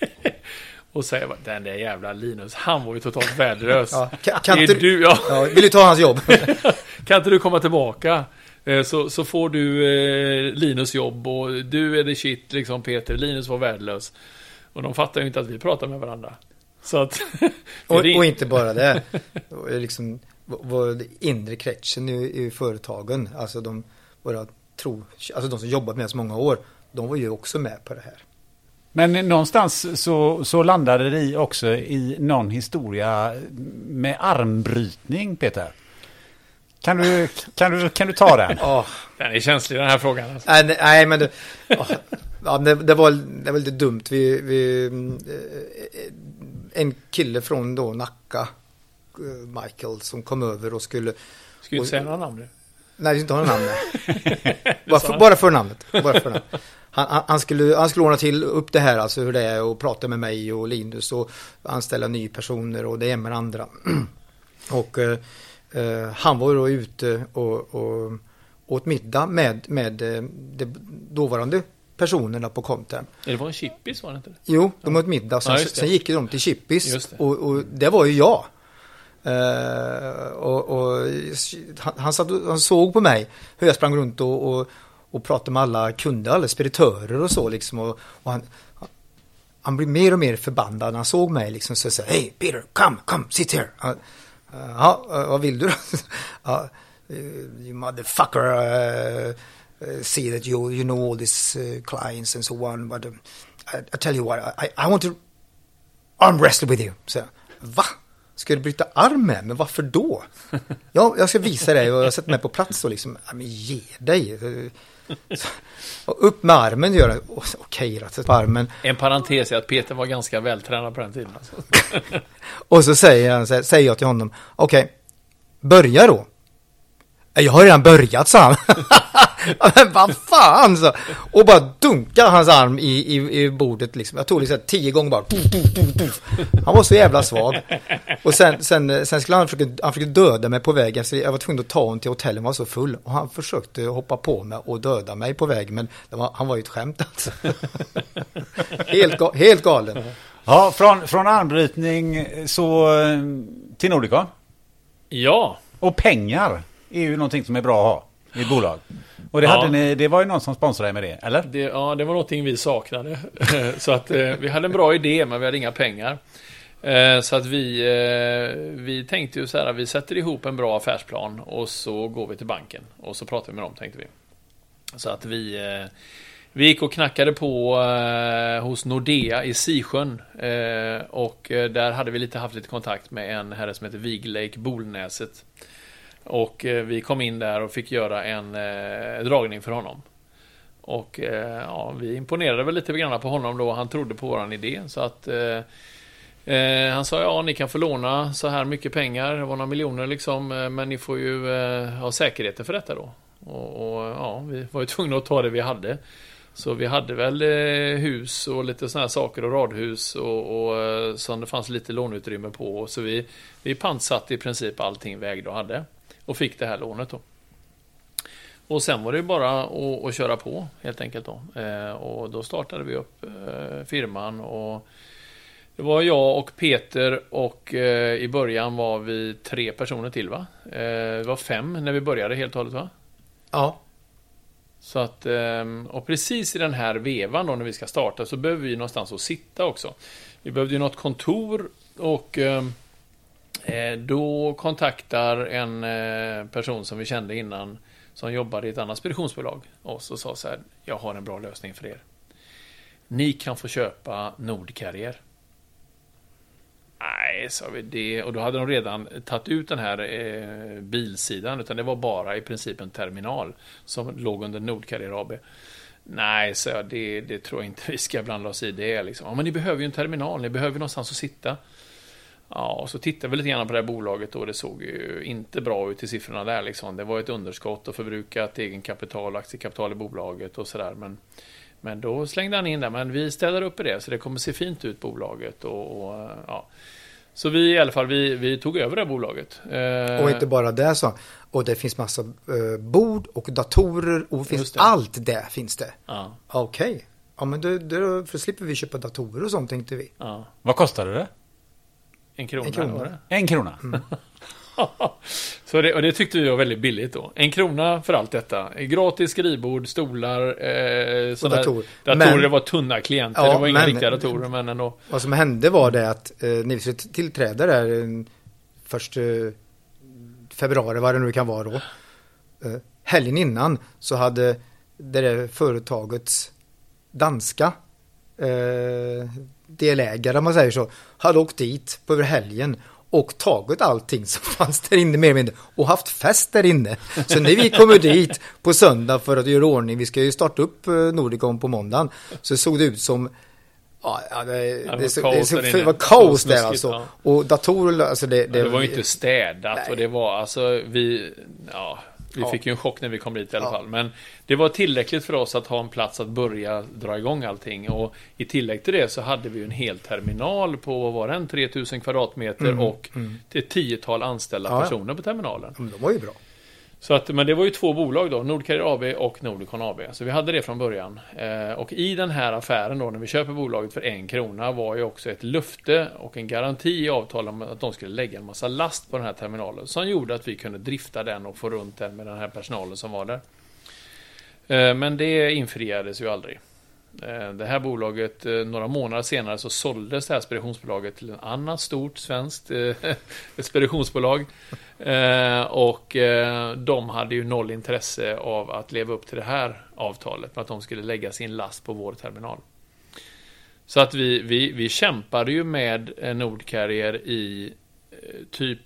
och säger bara, den där jävla Linus, han var ju totalt värdelös. Ja, kan, kan du, ja, ja, vill du ta hans jobb? kan inte du komma tillbaka? Eh, Så, så får du eh, Linus jobb och du är det shit liksom Peter. Linus var värdelös. Och de fattar ju inte att vi pratar med varandra. Så att... Och, och inte bara det. Liksom, vår inre kretsen i, i företagen, alltså de, våra tro, alltså de som jobbat med oss många år, de var ju också med på det här. Men någonstans så, så landade det i också i någon historia med armbrytning, Peter. Kan du, kan du, kan du ta den? Ja, Den är känslig den här frågan. Alltså. nej, nej, nej, men det, ja, ja, det, det, var, det var lite dumt. Vi, vi, eh, en kille från då Nacka, eh, Michael, som kom över och skulle Ska inte säga några namn nu. Nej, vi ska inte ha någon namn. bara, för, bara för namnet. Bara för namnet. Han, han, skulle, han skulle ordna till upp det här, alltså hur det är och prata med mig och Linus och anställa nya personer och det ena med det andra. och eh, eh, han var ju då ute och, och åt middag med, med eh, de dåvarande personerna på Comtem. Det var en chippis var det inte? Jo, de åt middag. Sen, Ja, sen gick de till Chippis. Och, och det var ju jag. Eh, och, och han, han, satt, han såg på mig hur jag sprang runt och, och, och pratade med alla kunder, alla speditörer och så liksom. Och, och han, han blev mer och mer förbannad när han såg mig liksom. Så jag sa, hej Peter, come, come, sit here. Ja, Ja, vad vill du då? Ja, you motherfucker. Uh, see that you, you know all these uh, clients and so on. But um, I, I tell you what, I, I want to arm wrestle with you. Så, va? Ska du bryta arm med mig? Varför då? ja, jag ska visa dig och jag sätter mig på plats och liksom, ja, men ge dig. Så, och upp med armen gör så, Okej, sätt på armen. En parentes är att Peter var ganska vältränad på den tiden. Alltså. Och så säger, han, säger jag till honom, okej, börja då. Jag har redan börjat, sa han. Men vad fan, så. Och bara dunkar hans arm i, i, i bordet liksom. Jag tog liksom tio gånger bara. Puff, puff, puff, puff. Han var så jävla svag. Och sen, sen, sen skulle han försöka, han försökte döda mig på vägen. Så jag var tvungen att ta honom till hotellet, han var så full. Och han försökte hoppa på mig och döda mig på vägen. Men det var, han var ju ett skämt alltså. helt, ga, helt galen. Ja, från, från armbrytning så eh, till Nordicon. Ja, Och pengar är ju någonting som är bra att ha i bolag. Och det, Ja. hade ni, det var ju någon som sponsrade med det, eller? det, ja, det var någonting vi saknade. så att eh, vi hade en bra idé, men vi hade inga pengar. Eh, så att vi, eh, vi tänkte ju så här, vi sätter ihop en bra affärsplan och så går vi till banken och så pratar vi med dem, tänkte vi. Så att vi, eh, vi gick och knackade på eh, hos Nordea i Sisjön. Eh, och där hade vi lite haft lite kontakt med en herre som heter Viglake Bolnäset. Och eh, vi kom in där och fick göra en eh, dragning för honom. Och eh, ja, vi imponerade väl lite grann på honom då. Han trodde på våran idé. Så att eh, eh, han sa ja, ni kan få låna så här mycket pengar. Det var några miljoner liksom. eh, Men ni får ju eh, ha säkerheter för detta då. Och, och ja, vi var ju tvungna att ta det vi hade. Så vi hade väl eh, hus och lite sådana här saker och radhus och, och eh, som det fanns lite låneutrymme på. Så vi, vi pantsatte i princip allting vi ägde och hade. Och fick det här lånet då. Och sen var det ju bara att, att köra på helt enkelt då. Eh, och då startade vi upp eh, firman och det var jag och Peter och eh, i början var vi tre personer till va? Eh, vi var fem när vi började helt och hållet va? Ja, Så att, ehm, och precis i den här vevan då när vi ska starta så behöver vi någonstans att sitta också. Vi behövde ju något kontor och ehm, eh, Eh, då kontaktar en eh, person som vi kände innan som jobbade i ett annat speditionsbolag oss och sa så här, jag har en bra lösning för er. Ni kan få köpa Nordkarrier. Nej, sa vi det. Och då hade de redan tagit ut den här eh, bilsidan, utan det var bara i princip en terminal som låg under Nordkarrier AB. Nej, så jag, det, det tror jag inte vi ska blanda oss i det. Liksom. Ja, men ni behöver ju en terminal, ni behöver någonstans att sitta. Ja, och så tittade vi lite grann på det här bolaget och det såg ju inte bra ut i siffrorna där. Liksom. Det var ett underskott och förbrukat egenkapital och aktiekapital i bolaget och sådär. Men, men då slängde han in där, men vi ställer upp i det så det kommer se fint ut bolaget. Och, och ja. Så vi i alla fall, vi, vi tog över det här bolaget. Eh, och inte bara det så. Och det finns massa eh, bord och datorer och finns det. allt det finns det. Ja. Okej. Okay. Ja men då, då, för slipper vi köpa datorer och sånt tänkte vi. Ja. Vad kostade det? En krona. En krona. En krona. Mm. så det, och det tyckte vi var väldigt billigt då. En krona för allt detta. Gratis skrivbord, stolar, eh, sådana dator. datorer. Men, det var tunna klienter. Ja, det var inga men, riktiga datorer, men ändå. Vad som hände var det att eh, vi tillträdde där eh, först eh, februari, vad det nu kan vara då. Eh, helgen innan så hade det där företagets danska eh, delägare, om man säger så, hade åkt dit på över helgen och tagit allting som fanns där inne mer eller mindre och haft fest där inne. Så när vi kommer dit på söndag för att göra ordning, vi ska ju starta upp eh, Nordicom på måndagen, så såg det ut som Ja, det, det, det, det, kaos det, det var kaos där alltså. Ja. Och datorer, alltså det, det, var ju inte städat nej. och det var alltså vi, ja, vi ja. fick ju en chock när vi kom dit i alla ja. fall. Men det var tillräckligt för oss att ha en plats att börja dra igång allting. Och i tillägg till det så hade vi en hel terminal på, vad var den, 3000 kvadratmeter mm. och mm. ett tiotal anställda ja. personer på terminalen. Men de var ju bra. Så att, men det var ju två bolag då, Nordcarrier AB och Nordicon AB. Så vi hade det från början. Eh, och i den här affären då, när vi köper bolaget för en krona, var ju också ett löfte och en garanti i avtalet om att de skulle lägga en massa last på den här terminalen. Som gjorde att vi kunde drifta den och få runt den med den här personalen som var där. Eh, men det infriades ju aldrig. Eh, det här bolaget, eh, några månader senare så såldes det här speditionsbolaget till en annat stort svenskt eh, speditionsbolag. Och de hade ju noll intresse av att leva upp till det här avtalet, med att de skulle lägga sin last på vår terminal. Så att vi, vi, vi kämpade ju med Nordcarrier i typ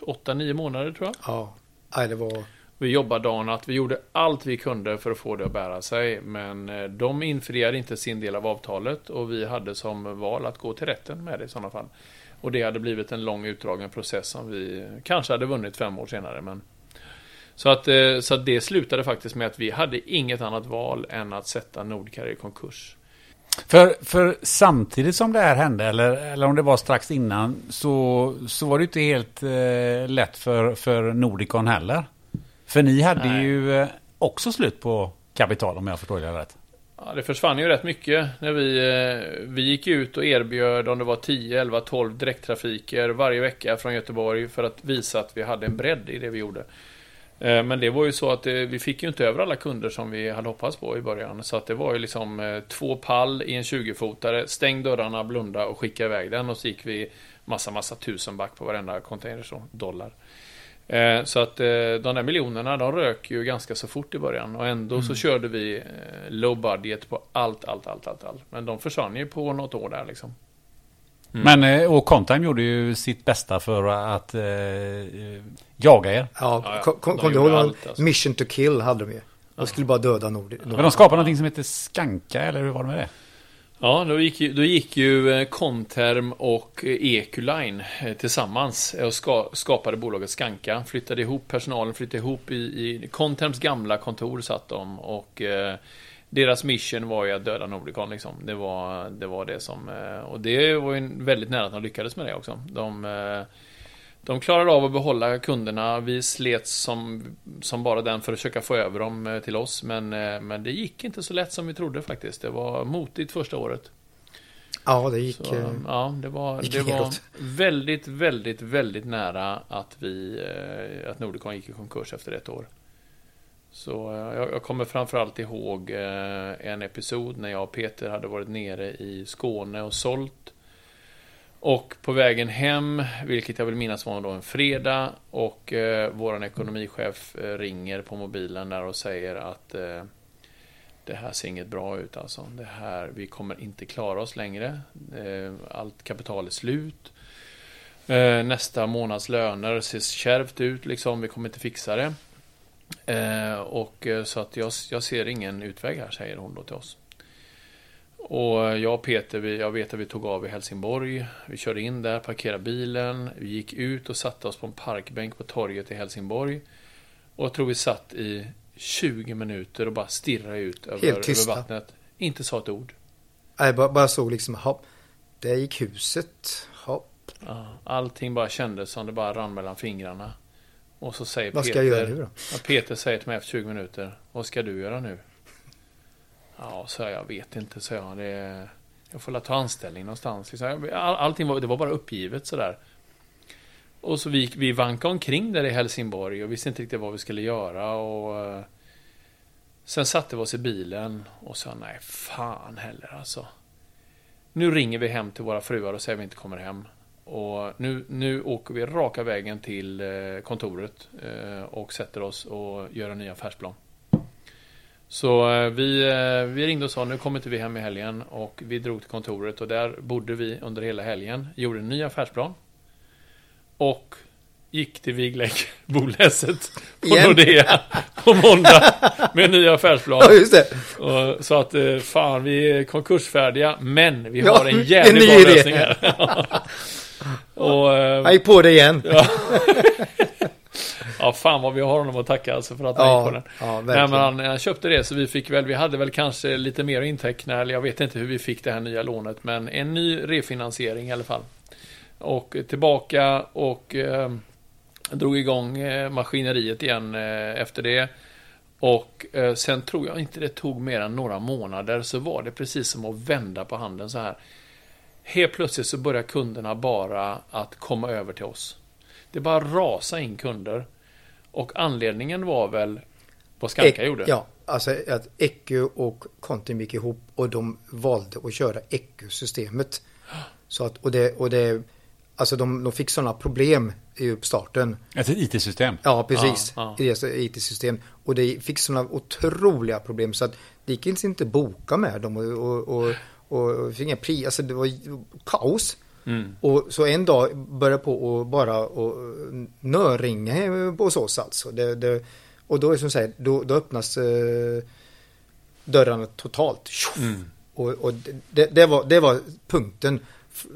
8-9 månader tror jag. Ja, det var vi jobbade dagen att vi gjorde allt vi kunde för att få det att bära sig. Men eh, de infriade inte sin del av avtalet och vi hade som val att gå till rätten med det i sådana fall. Och det hade blivit en lång utdragen process som vi kanske hade vunnit fem år senare. Men... Så, att, eh, så att det slutade faktiskt med att vi hade inget annat val än att sätta Nordkare i konkurs. För, för samtidigt som det här hände, eller, eller om det var strax innan, så, så var det inte helt eh, lätt för, för Nordicon heller. För ni hade Nej. ju eh, också slut på kapital om jag förstår det rätt. Ja, det försvann ju rätt mycket när vi, eh, vi gick ut och erbjöd om det var 10, 11, 12 direkttrafiker varje vecka från Göteborg för att visa att vi hade en bredd i det vi gjorde. Eh, men det var ju så att vi fick ju inte över alla kunder som vi hade hoppats på i början. Så att det var ju liksom två pall i en 20-fotare, stäng dörrarna, blunda och skicka iväg den. Och så gick vi massa, massa tusen back på varenda container, så dollar. Eh, så att eh, de där miljonerna, de rök ju ganska så fort i början. Och ändå mm. så körde vi eh, low budget på allt, allt, allt, allt, allt. Men de försvann ju på något år där liksom. Mm. Men och Contime gjorde ju sitt bästa för att eh, jaga er. Ja, ja, ja. kom, kom du ihåg alltså. Mission to kill hade de ju. De skulle bara döda Nord. Men de skapade någonting som heter Skanka, eller hur var det med det? Ja, då gick, ju, då gick ju eh, Conterm och eh, Eculine eh, tillsammans och ska, skapade bolaget Skanka. Flyttade ihop personalen, flyttade ihop i, i Conterms gamla kontor satt de och eh, deras mission var ju att döda Nordicon liksom. Det var det, var det som, eh, och det var ju väldigt nära att de lyckades med det också. De eh, de klarade av att behålla kunderna. Vi slet som, som bara den för att försöka få över dem eh, till oss. Men, eh, men det gick inte så lätt som vi trodde faktiskt. Det var motigt första året. Ja, det gick... Så, eh, ja, det var, det var väldigt, väldigt, väldigt nära att vi att Nordicon gick i konkurs efter ett år. Så jag, jag kommer framförallt ihåg en episod när jag och Peter hade varit nere i Skåne och sålt och på vägen hem, vilket jag vill minnas var då en fredag, och eh, våran ekonomichef eh, ringer på mobilen där och säger att eh, det här ser inget bra ut alltså. Det här, vi kommer inte klara oss längre. Eh, allt kapital är slut. Eh, nästa månads löner ser kärvt ut liksom. Vi kommer inte fixa det. Eh, och eh, så att jag, jag ser ingen utväg här, säger hon då till oss. Och jag och Peter, vi, jag vet att vi tog av i Helsingborg. Vi körde in där, parkerade bilen. Vi gick ut och satte oss på en parkbänk på torget i Helsingborg. Och jag tror vi satt i 20 minuter och bara stirrade ut över, över vattnet. Inte sa ett ord. Jag bara, bara såg liksom, hopp, där gick huset, hopp. Ja, allting bara kändes som det bara rann mellan fingrarna. Och så säger Vad ska Peter, jag göra nu då? Peter säger till mig efter 20 minuter, vad ska du göra nu? Ja, så jag, jag vet inte, så jag. Det, jag får ta anställning någonstans. Liksom. All, allting var, det var bara uppgivet sådär. Och så vi, vi vankade omkring där i Helsingborg och visste inte riktigt vad vi skulle göra. Och, eh, sen satte vi oss i bilen och sa nej, fan heller alltså. Nu ringer vi hem till våra fruar och säger att vi inte kommer hem. Och nu, nu åker vi raka vägen till eh, kontoret eh, och sätter oss och gör en ny affärsplan. Så eh, vi, vi ringde och sa nu kommer inte vi hem i helgen och vi drog till kontoret och där bodde vi under hela helgen. Gjorde en ny affärsplan. Och gick till Viglägg Boläset på Igen? Nordea på måndag med en ny affärsplan. Ja, så att eh, fan, vi är konkursfärdiga, men vi har en en jävligt bra lösning här. och, eh, Jag gick på det igen. ja. ja, fan vad vi har honom att tacka alltså för att han gick på Ja, den. ja Nej, men han, han köpte det, så vi fick väl, vi hade väl kanske lite mer eller jag vet inte hur vi fick det här nya lånet, men en ny refinansiering i alla fall. Och tillbaka och eh, drog igång eh, maskineriet igen eh, efter det. Och eh, sen tror jag inte det tog mer än några månader så var det precis som att vända på handen så här. Helt plötsligt så börjar kunderna bara att komma över till oss. Det bara rasa in kunder. Och anledningen var väl vad Skanka Ek- gjorde. Ja, alltså att Ecu och Contin gick ihop och de valde att köra Ecu-systemet. Så att, och det, och det, alltså de, de fick sådana problem i uppstarten. Ett IT-system. Ja, precis. Ja, I deras IT-system. Och det fick sådana otroliga problem så att det gick inte att boka med dem och, och, och, och fick inga pri, alltså det var kaos. Mm. Och så en dag började på och bara och nörringa hos oss alltså. Det, det, och då är som sagt, då, då öppnas eh, dörrarna totalt. Mm. Och, och det, det, var, det var punkten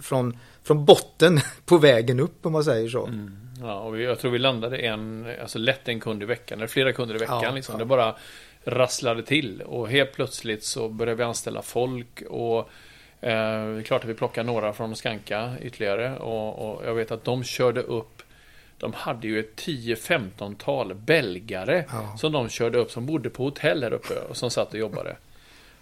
från, från botten på vägen upp om man säger så. Mm. Ja, och jag tror vi landade en, alltså lätt en kund i veckan, eller flera kunder i veckan. Ja, liksom. ja. Det bara rasslade till. Och helt plötsligt så började vi anställa folk. Och eh, det är klart att vi plockade några från Skanka ytterligare. Och, och jag vet att de körde upp de hade ju ett 10-15-tal belgare Ja. som de körde upp som bodde på hotell här uppe och som satt och jobbade.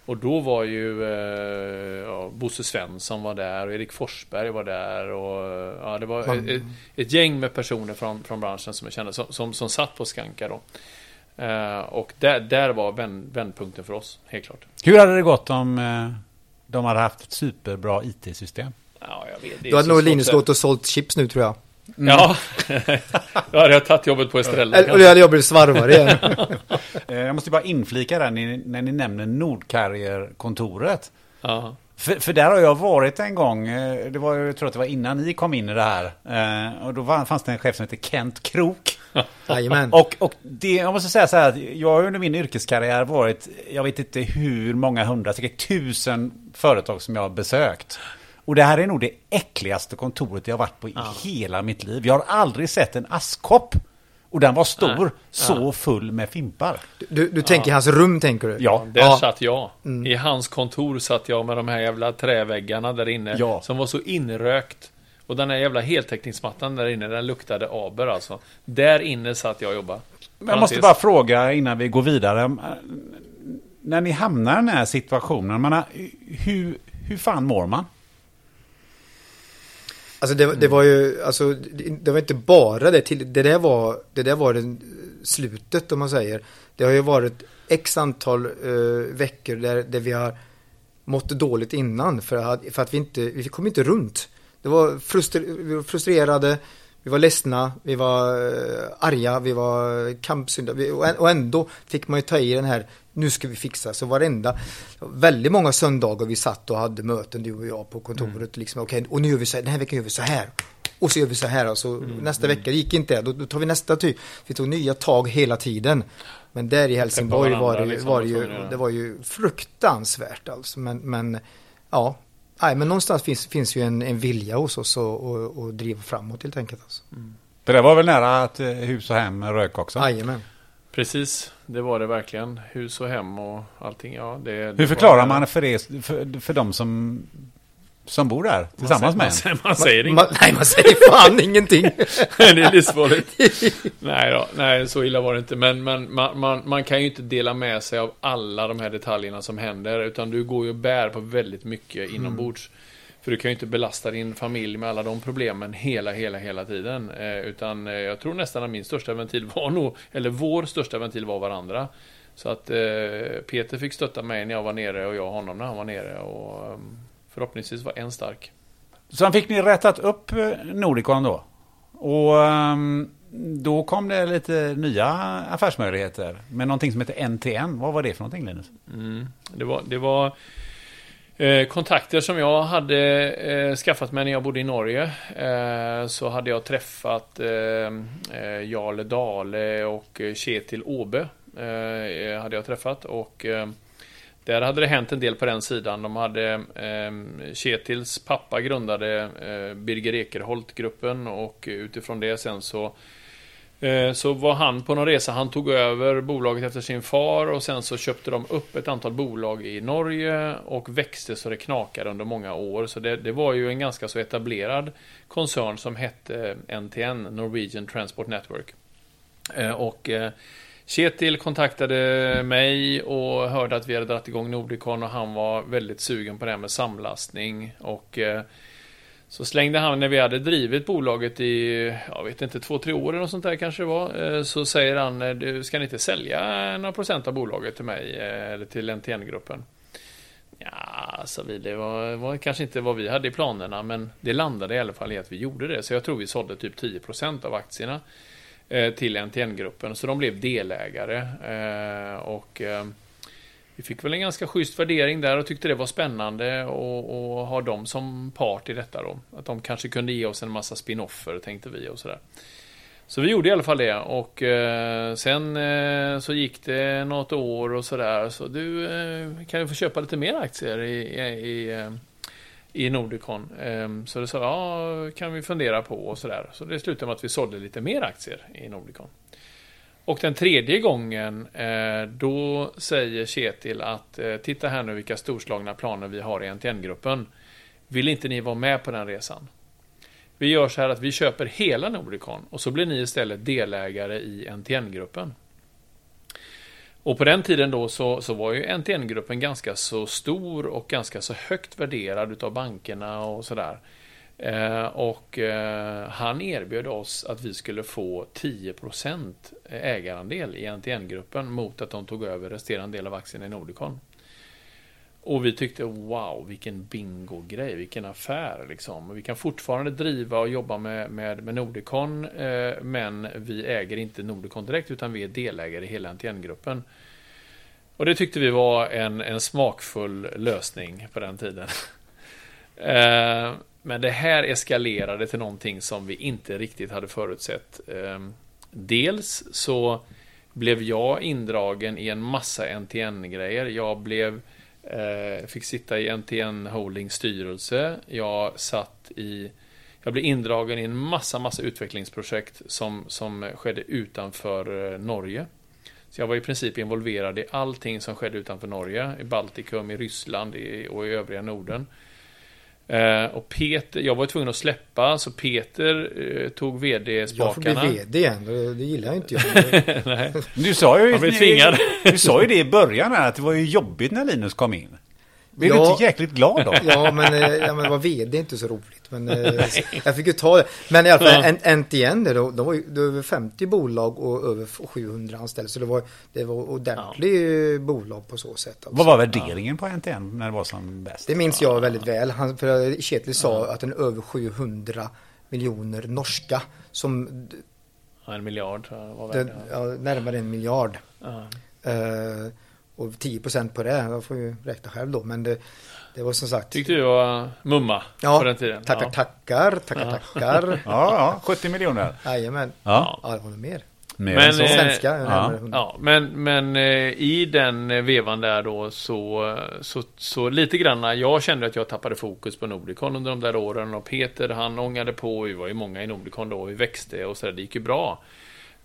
Och då var ju eh, ja, Bosse Svensson var där och Erik Forsberg var där och ja, det var Man- ett, ett, ett gäng med personer från, från branschen som jag kände som, som, som satt på Skanka då. Eh, och där, där var vänd, vändpunkten för oss, helt klart. Hur hade det gått om eh, de hade haft ett superbra IT-system? Ja, jag vet, det är Då hade nog Linus gått och sålt chips nu tror jag. Ja, då hade jag tagit jobbet på Estrella. Eller, och då hade jag blivit svarvare igen. Eh, Jag måste bara inflika där när ni, när ni nämner Nordcarrier-kontoret. Ja. För, för där har jag varit en gång, eh, det var, jag tror att det var innan ni kom in i det här. Eh, Och då var, fanns det en chef som hette Kent Krok. Jajamän. Och, och det, jag måste säga så här, jag har under min yrkeskarriär varit, jag vet inte hur många hundra, säkert tusen företag som jag har besökt. Och det här är nog det äckligaste kontoret jag har varit på i hela mitt liv. Jag har aldrig sett en askkopp. Och den var stor, Nej. så full med fimpar. Du, du tänker i hans rum tänker du? Ja, Där Ja. satt jag. I hans kontor satt jag med de här jävla träväggarna där inne. Ja. Som var så inrökt. Och den här jävla heltäckningsmattan där inne, den luktade aber alltså. Där inne satt jag och jobbade. Men jag måste bara fråga innan vi går vidare. När ni hamnar i den här situationen, man hur, hur fan mår man? Alltså det, det var ju, alltså det, det var inte bara det till, det där var, det där var det slutet om man säger. Det har ju varit x antal eh, veckor där, där vi har mått dåligt innan för att, för att vi inte, vi kom inte runt. Det var frustrer, vi var frustrerade, vi var ledsna, vi var eh, arga, vi var kampsynda vi- och ändå fick man ju ta i den här, nu ska vi fixa, så varenda, väldigt många söndagar vi satt och hade möten du och jag på kontoret, liksom, okej, och nu gör vi så här, den här veckan gör vi så här. Och så gör vi så här, och så nästa vecka, det gick inte det, då, då tar vi nästa typ. Vi tog nya tag hela tiden. Men där i Helsingborg var det, liksom, var det, ju, att göra. det var ju fruktansvärt alltså. Men, men ja, nej, men någonstans finns, finns ju en, en vilja hos oss att och, och driva framåt helt enkelt. Alltså. Det där var väl nära att eh, hus och hem rök också? Jajamän. Precis, det var det verkligen. Hus och hem och allting. Ja, det, det Hur förklarar man för, det, för, för de som, som bor där Man tillsammans säger- med man en? säger, man säger inget. nej, man säger fan ingenting. det är livsfarligt. nej då, nej så illa var det inte. Men, men man, man, man kan ju inte dela med sig av alla de här detaljerna som händer. Utan du går ju och bär på väldigt mycket inombords. För du kan ju inte belasta din familj med alla de problemen hela, hela, hela tiden. Eh, utan eh, jag tror nästan att min största ventil var nog, eller vår största ventil var varandra. Så att eh, Peter fick stötta mig när jag var nere och jag honom när han var nere. Och eh, förhoppningsvis var en stark. Sen fick ni rättat upp eh, Nordicon då. Och ehm, då kom det lite nya affärsmöjligheter med någonting som heter NTN. Vad var det för någonting Linus? Mm. Det var, det var eh, kontakter som jag hade eh, skaffat mig när jag bodde i Norge. Eh, så hade jag träffat eh, eh, Jarle Dale och Kjetil Åbe. Hade jag träffat och där hade det hänt en del på den sidan. De hade eh, Ketils pappa grundade eh, Birger Ekerholt-gruppen och utifrån det sen så Eh, Så var han på någon resa, han tog över bolaget efter sin far och sen så köpte de upp ett antal bolag i Norge och växte så det knakade under många år. Så det, det var ju en ganska så etablerad koncern som hette NTN, Norwegian Transport Network. Eh, och eh, Kjetil kontaktade mig och hörde att vi hade dragit igång Nordicon och han var väldigt sugen på det här med samlastning. Och eh, så slängde han, när vi hade drivit bolaget i, jag vet inte, två, tre år eller något sånt där kanske det var. Eh, så säger han, eh, du ska ni inte sälja några procent av bolaget till mig eller till NTN-gruppen? Ja, sa vi, det var, var kanske inte vad vi hade i planerna, men det landade i alla fall i att vi gjorde det. Så jag tror vi sålde typ 10% av aktierna Eh, till NTN-gruppen. Så de blev delägare. eh, Och eh, vi fick väl en ganska schysst värdering där och tyckte det var spännande och, och ha dem som part i detta då. Att de kanske kunde ge oss en massa spin-offer tänkte vi och sådär. Så vi gjorde i alla fall det och eh, sen eh, så gick det något år och sådär. Så du eh, kan ju få köpa lite mer aktier i, i, i, eh, i Nordicon. Ehm, så det sa ja, kan vi fundera på och sådär. Så det slutade med att vi sålde lite mer aktier i Nordicon. Och den tredje gången, eh, då säger Kjetil att eh, titta här nu vilka storslagna planer vi har i NTN-gruppen. Vill inte ni vara med på den resan? Vi gör så här att vi köper hela Nordicon och så blir ni istället delägare i NTN-gruppen. Och på den tiden då så, så var ju NTN-gruppen ganska så stor och ganska så högt värderad utav bankerna och sådär. Eh, och eh, han erbjöd oss att vi skulle få 10% ägarandel i NTN-gruppen mot att de tog över resterande del av aktierna i Nordicon. Och vi tyckte wow, vilken bingo-grej, vilken affär liksom. Vi kan fortfarande driva och jobba med, med, med Nordicon, eh, men vi äger inte Nordicon direkt, utan vi är delägare i hela NTN-gruppen. Och det tyckte vi var en, en smakfull lösning på den tiden. eh, men det här eskalerade till någonting som vi inte riktigt hade förutsett. Eh, dels så blev jag indragen i en massa NTN-grejer. Jag blev Eh, fick sitta i NTN Holdings styrelse. Jag satt i... Jag blev indragen i en massa, massa utvecklingsprojekt som, som skedde utanför eh, Norge. Så jag var i princip involverad i allting som skedde utanför Norge. I Baltikum, i Ryssland i, och i övriga Norden. Eh, och Peter, jag var tvungen att släppa, så Peter eh, tog Jag får bli vd-spakarna. vd igen, det, gillar jag inte jag. Nej. Du sa ju, tvingad. du sa ju det i början här, att det var ju jobbigt när Linus kom in. Blir du inte jäkligt glad då? Ja, men, eh, ja, men var vd är inte så roligt. Men eh, jag fick ju ta det. Men i alla fall Ja. en- NTN, det, då, de var ju det var över 50 bolag och över 700 anställda. Så det var, det var ordentligt bolag på så sätt. Alltså. Vad var värderingen på NTN när det var som bäst? Det minns jag väldigt väl. Han, för Kjetil sa att den är över 700 miljoner norska. Som Ja, en miljard tror jag var det, värd. ja, närmare en miljard. Ja. Och 10 procent på det, jag får ju räkna själv då. Men det, det var som sagt. Tyckte du var mumma Ja, på den tiden? tackar, ja. tackar, tackar, tackar. Ja, ja, 70 miljoner. Jajamän. Ja, Ja, det var nog mer. mer Men, än så. eh, Svenska, ja. närmare 100. Ja, men, men eh, i den vevan där då så, så, så lite grann, jag kände att jag tappade fokus på Nordicon under de där åren och Peter han ångade på, vi var ju många i Nordicon då, vi växte och så där, det gick ju bra.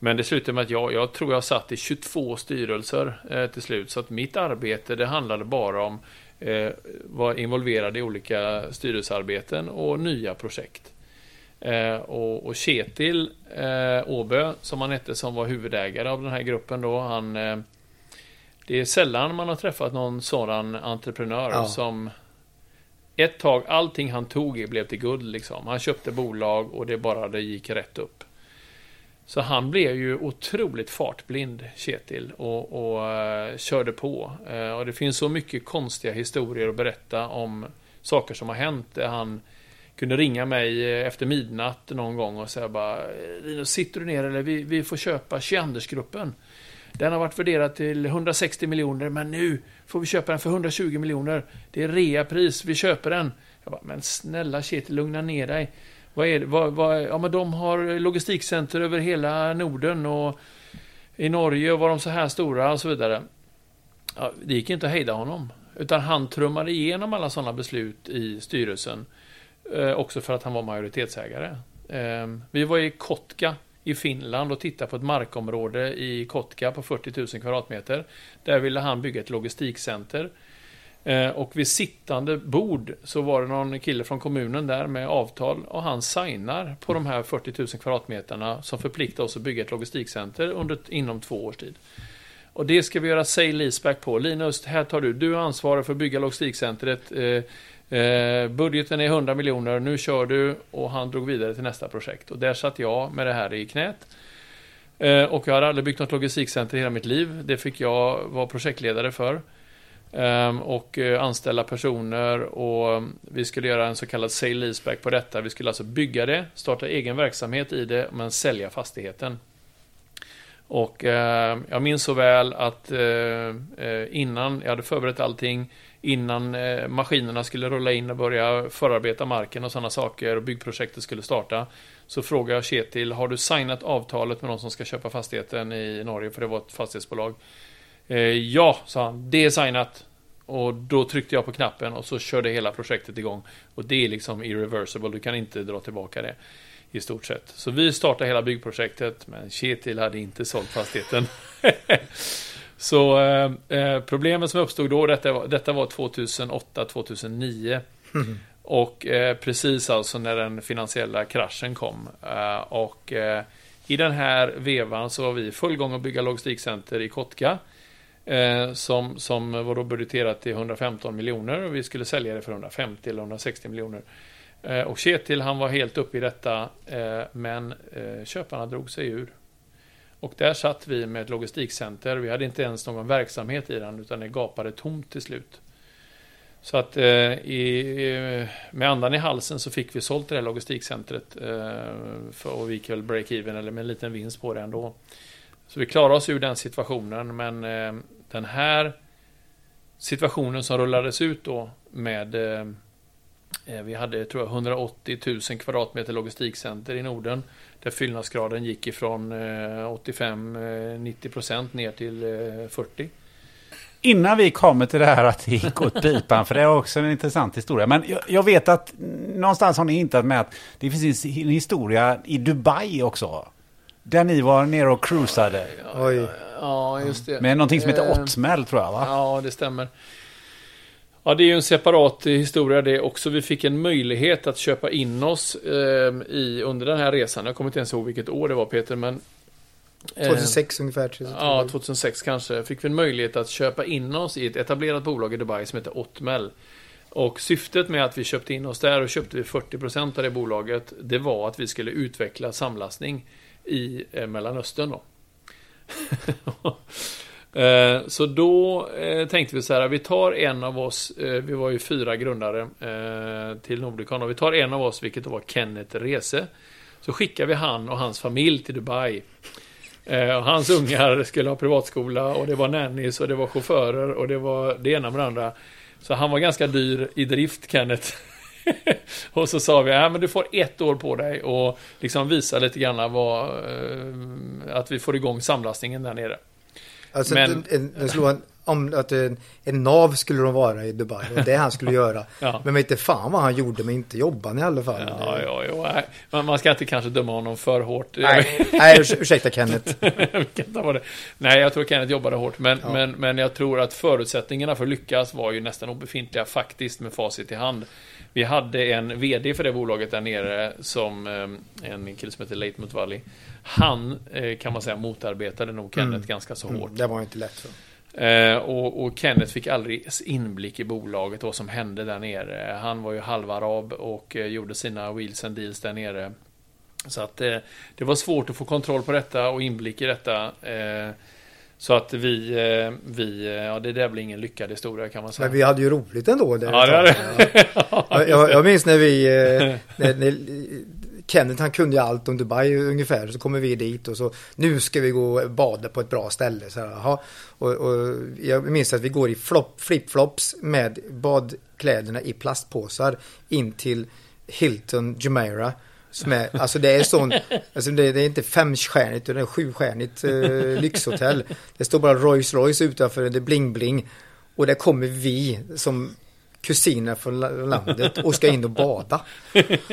Men det slutade med att jag, jag tror jag satt i 22 styrelser eh, till slut, så att mitt arbete det handlade bara om eh, var involverad i olika styrelsearbeten och nya projekt. Eh, och, och Kjetil eh, Åbö, som han hette, som var huvudägare av den här gruppen då, han... Eh, det är sällan man har träffat någon sådan entreprenör Ja. som... Ett tag, allting han tog i blev till guld liksom. Han köpte bolag och det bara det gick rätt upp. Så han blev ju otroligt fartblind, Kjetil, och, och uh, körde på. Uh, och det finns så mycket konstiga historier att berätta om saker som har hänt. Där han kunde ringa mig eh, efter midnatt någon gång och säga bara Linus, sitter du ner eller vi, vi får köpa Kiandersgruppen. Den har varit värderad till 160 miljoner men nu får vi köpa den för 120 miljoner. Det är reapris, vi köper den. Jag bara, men snälla Kjetil, lugna ner dig. Vad är det? Vad, vad, ja, men de har logistikcenter över hela Norden och i Norge var de så här stora och så vidare. Ja, det gick inte att hejda honom. Utan han trummade igenom alla sådana beslut i styrelsen. Eh, också för att han var majoritetsägare. Eh, vi var i Kotka i Finland och tittade på ett markområde i Kotka på 40 000 kvadratmeter. Där ville han bygga ett logistikcenter. Eh, och vid sittande bord så var det någon kille från kommunen där med avtal och han signar på de här 40 000 kvadratmeterna som förpliktar oss att bygga ett logistikcenter under, inom två års tid. Och det ska vi göra sale-leaseback på. Linus, här tar du. Du är ansvarig för att bygga logistikcentret. Eh, eh, budgeten är 100 miljoner. Nu kör du. Och han drog vidare till nästa projekt. Och där satt jag med det här i knät. Eh, och jag hade aldrig byggt något logistikcenter i hela mitt liv. Det fick jag vara projektledare för. Ehm, och eh, anställa personer och mm, vi skulle göra en så kallad sale leaseback på detta. Vi skulle alltså bygga det, starta egen verksamhet i det, men sälja fastigheten. Och ehm, jag minns så väl att eh, eh, innan jag hade förberett allting, innan maskinerna skulle rulla in och börja förarbeta marken och sådana saker och byggprojektet skulle starta, så frågade jag Kjetil, har du signat avtalet med någon som ska köpa fastigheten i Norge? För det var ett fastighetsbolag. Eh, ja, sa han, det är signat. Och då tryckte jag på knappen och så körde hela projektet igång. Och det är liksom irreversible, du kan inte dra tillbaka det. I stort sett. Så vi startade hela byggprojektet, men Kjetil hade inte sålt fastigheten. så eh, eh, problemet som uppstod då, detta var, detta var 2008-2009. Och eh, precis alltså när den finansiella kraschen kom. Eh, och eh, i den här vevan så var vi i full gång att bygga logistikcenter i Kotka. Eh, som, som var då budgeterat till 115 miljoner och vi skulle sälja det för 150 eller 160 miljoner. Eh, och Kjetil han var helt uppe i detta eh, men eh, köparna drog sig ur. Och där satt vi med ett logistikcenter. Vi hade inte ens någon verksamhet i den utan det gapade tomt till slut. Så att eh, i, eh, med andan i halsen så fick vi sålt det här logistikcentret eh, för, och vi gick väl break-even eller med en liten vinst på det ändå. Så vi klarade oss ur den situationen men eh, den här situationen som rullades ut då med eh, eh vi hade tror jag 180 000 kvadratmeter logistikcenter i Norden där fyllnadsgraden gick ifrån eh, 85-90% eh, ner till eh, 40. Innan vi kommer till det här att det gick åt pipan, för det är också en intressant historia. Men jag, jag vet att någonstans har ni hintat med att det finns en historia i Dubai också. Där ni var nere och cruisade. Oj. Ja, just det. Med någonting som heter Eh, Ottmäll tror jag va? Ja, det stämmer. Ja, det är ju en separat eh, historia det också. Vi fick en möjlighet att köpa in oss eh, i, under den här resan. Jag kommer inte ens ihåg vilket år det var Peter, men 2006 ungefär. tror jag. Ja, 2006 kanske. Fick vi en möjlighet att köpa in oss i ett etablerat bolag i Dubai som heter Otmel. Och syftet med att vi köpte in oss där och köpte vi 40% av det bolaget, det var att vi skulle utveckla samlastning i eh, Mellanöstern. Då. Eh, Så då eh, tänkte vi så här, vi tar en av oss, eh, vi var ju fyra grundare eh, till Nordicon, och vi tar en av oss, vilket då var Kenneth Rese. Så skickar vi han och hans familj till Dubai. Eh, och hans ungar skulle ha privatskola och det var nannies och det var chaufförer och det var det ena med det andra. Så han var ganska dyr i drift, Kenneth. och så sa vi, ja men du får ett år på dig och liksom visa lite grann vad, eh, att vi får igång samlastningen där nere. Alltså, Men- en, en, en, om att en, en nav skulle de vara i Dubai och det han skulle göra. Ja. Men inte fan vad han gjorde men inte jobbade i alla fall. Ja, ja, ja. nej. Man, ska inte kanske döma honom för hårt. Nej, nej urs- ursäkta Kenneth. Nej, jag tror Kenneth jobbade hårt. Men, Ja. men, men jag tror att förutsättningarna för att lyckas var ju nästan obefintliga faktiskt med facit i hand. Vi hade en VD för det bolaget där nere som eh, en kille som heter Late Mutvalli. Han eh, kan man säga motarbetade nog Kenneth Mm. ganska så Mm, hårt. det var inte lätt. Så. Eh, och, och Kenneth fick aldrig inblick i bolaget och vad som hände där nere. Han var ju halvarab och eh, gjorde sina wheels and deals där nere. Så att eh, det var svårt att få kontroll på detta och inblick i detta. Eh, så att vi, eh, vi, eh, ja det där blir ingen lyckad historia kan man säga. Men vi hade ju roligt ändå. Det Ja, det hade- jag, jag, jag minns när vi, när, när Kenneth han kunde ju allt om Dubai ungefär. Så kommer vi dit och så nu ska vi gå och bada på ett bra ställe. Så här, och, och jag minns att vi går i flop, flipflops med badkläderna i plastpåsar in till Hilton Jumeirah. Som är, alltså det är sån, alltså det, det är inte femstjärnigt utan det är sjustjärnigt eh, lyxhotell. Det står bara Rolls Royce utanför, det är bling bling. Och där kommer vi som kusiner från la- landet och ska in och bada.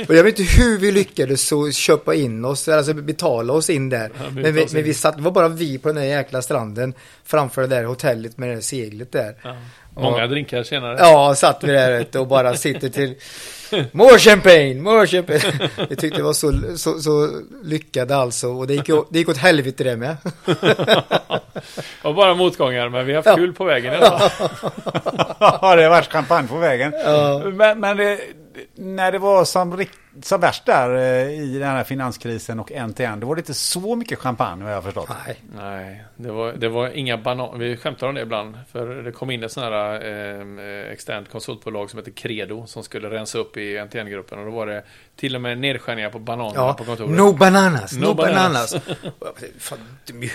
Och jag vet inte hur vi lyckades så köpa in oss, alltså betala oss in där. Ja, men, vi, men vi satt, det var bara vi på den där jäkla stranden framför det där hotellet med det där seglet där. Ja. Många drinkar senare. Ja, satt vi där och bara sitter till More champagne, more champagne. Vi tyckte det var så, så, så lyckade alltså och det gick, det gick åt helvete det med. Och bara motgångar, men vi har haft kul på vägen i alla fall. Ja, det har varit champagne på vägen. Ja. Men, men det, när det var som, som värst där eh, i den här finanskrisen och NTN, då var det inte så mycket champagne vad jag har förstått. Nej. Nej, det var, det var inga bananer. Vi skämtar om det ibland. För det kom in ett sånt här eh, externt konsultbolag som heter Credo som skulle rensa upp i NTN-gruppen. Och då var det till och med nedskärningar på bananerna Ja, på kontoret. no bananas, no, No bananas. bananas. Fan, dum i.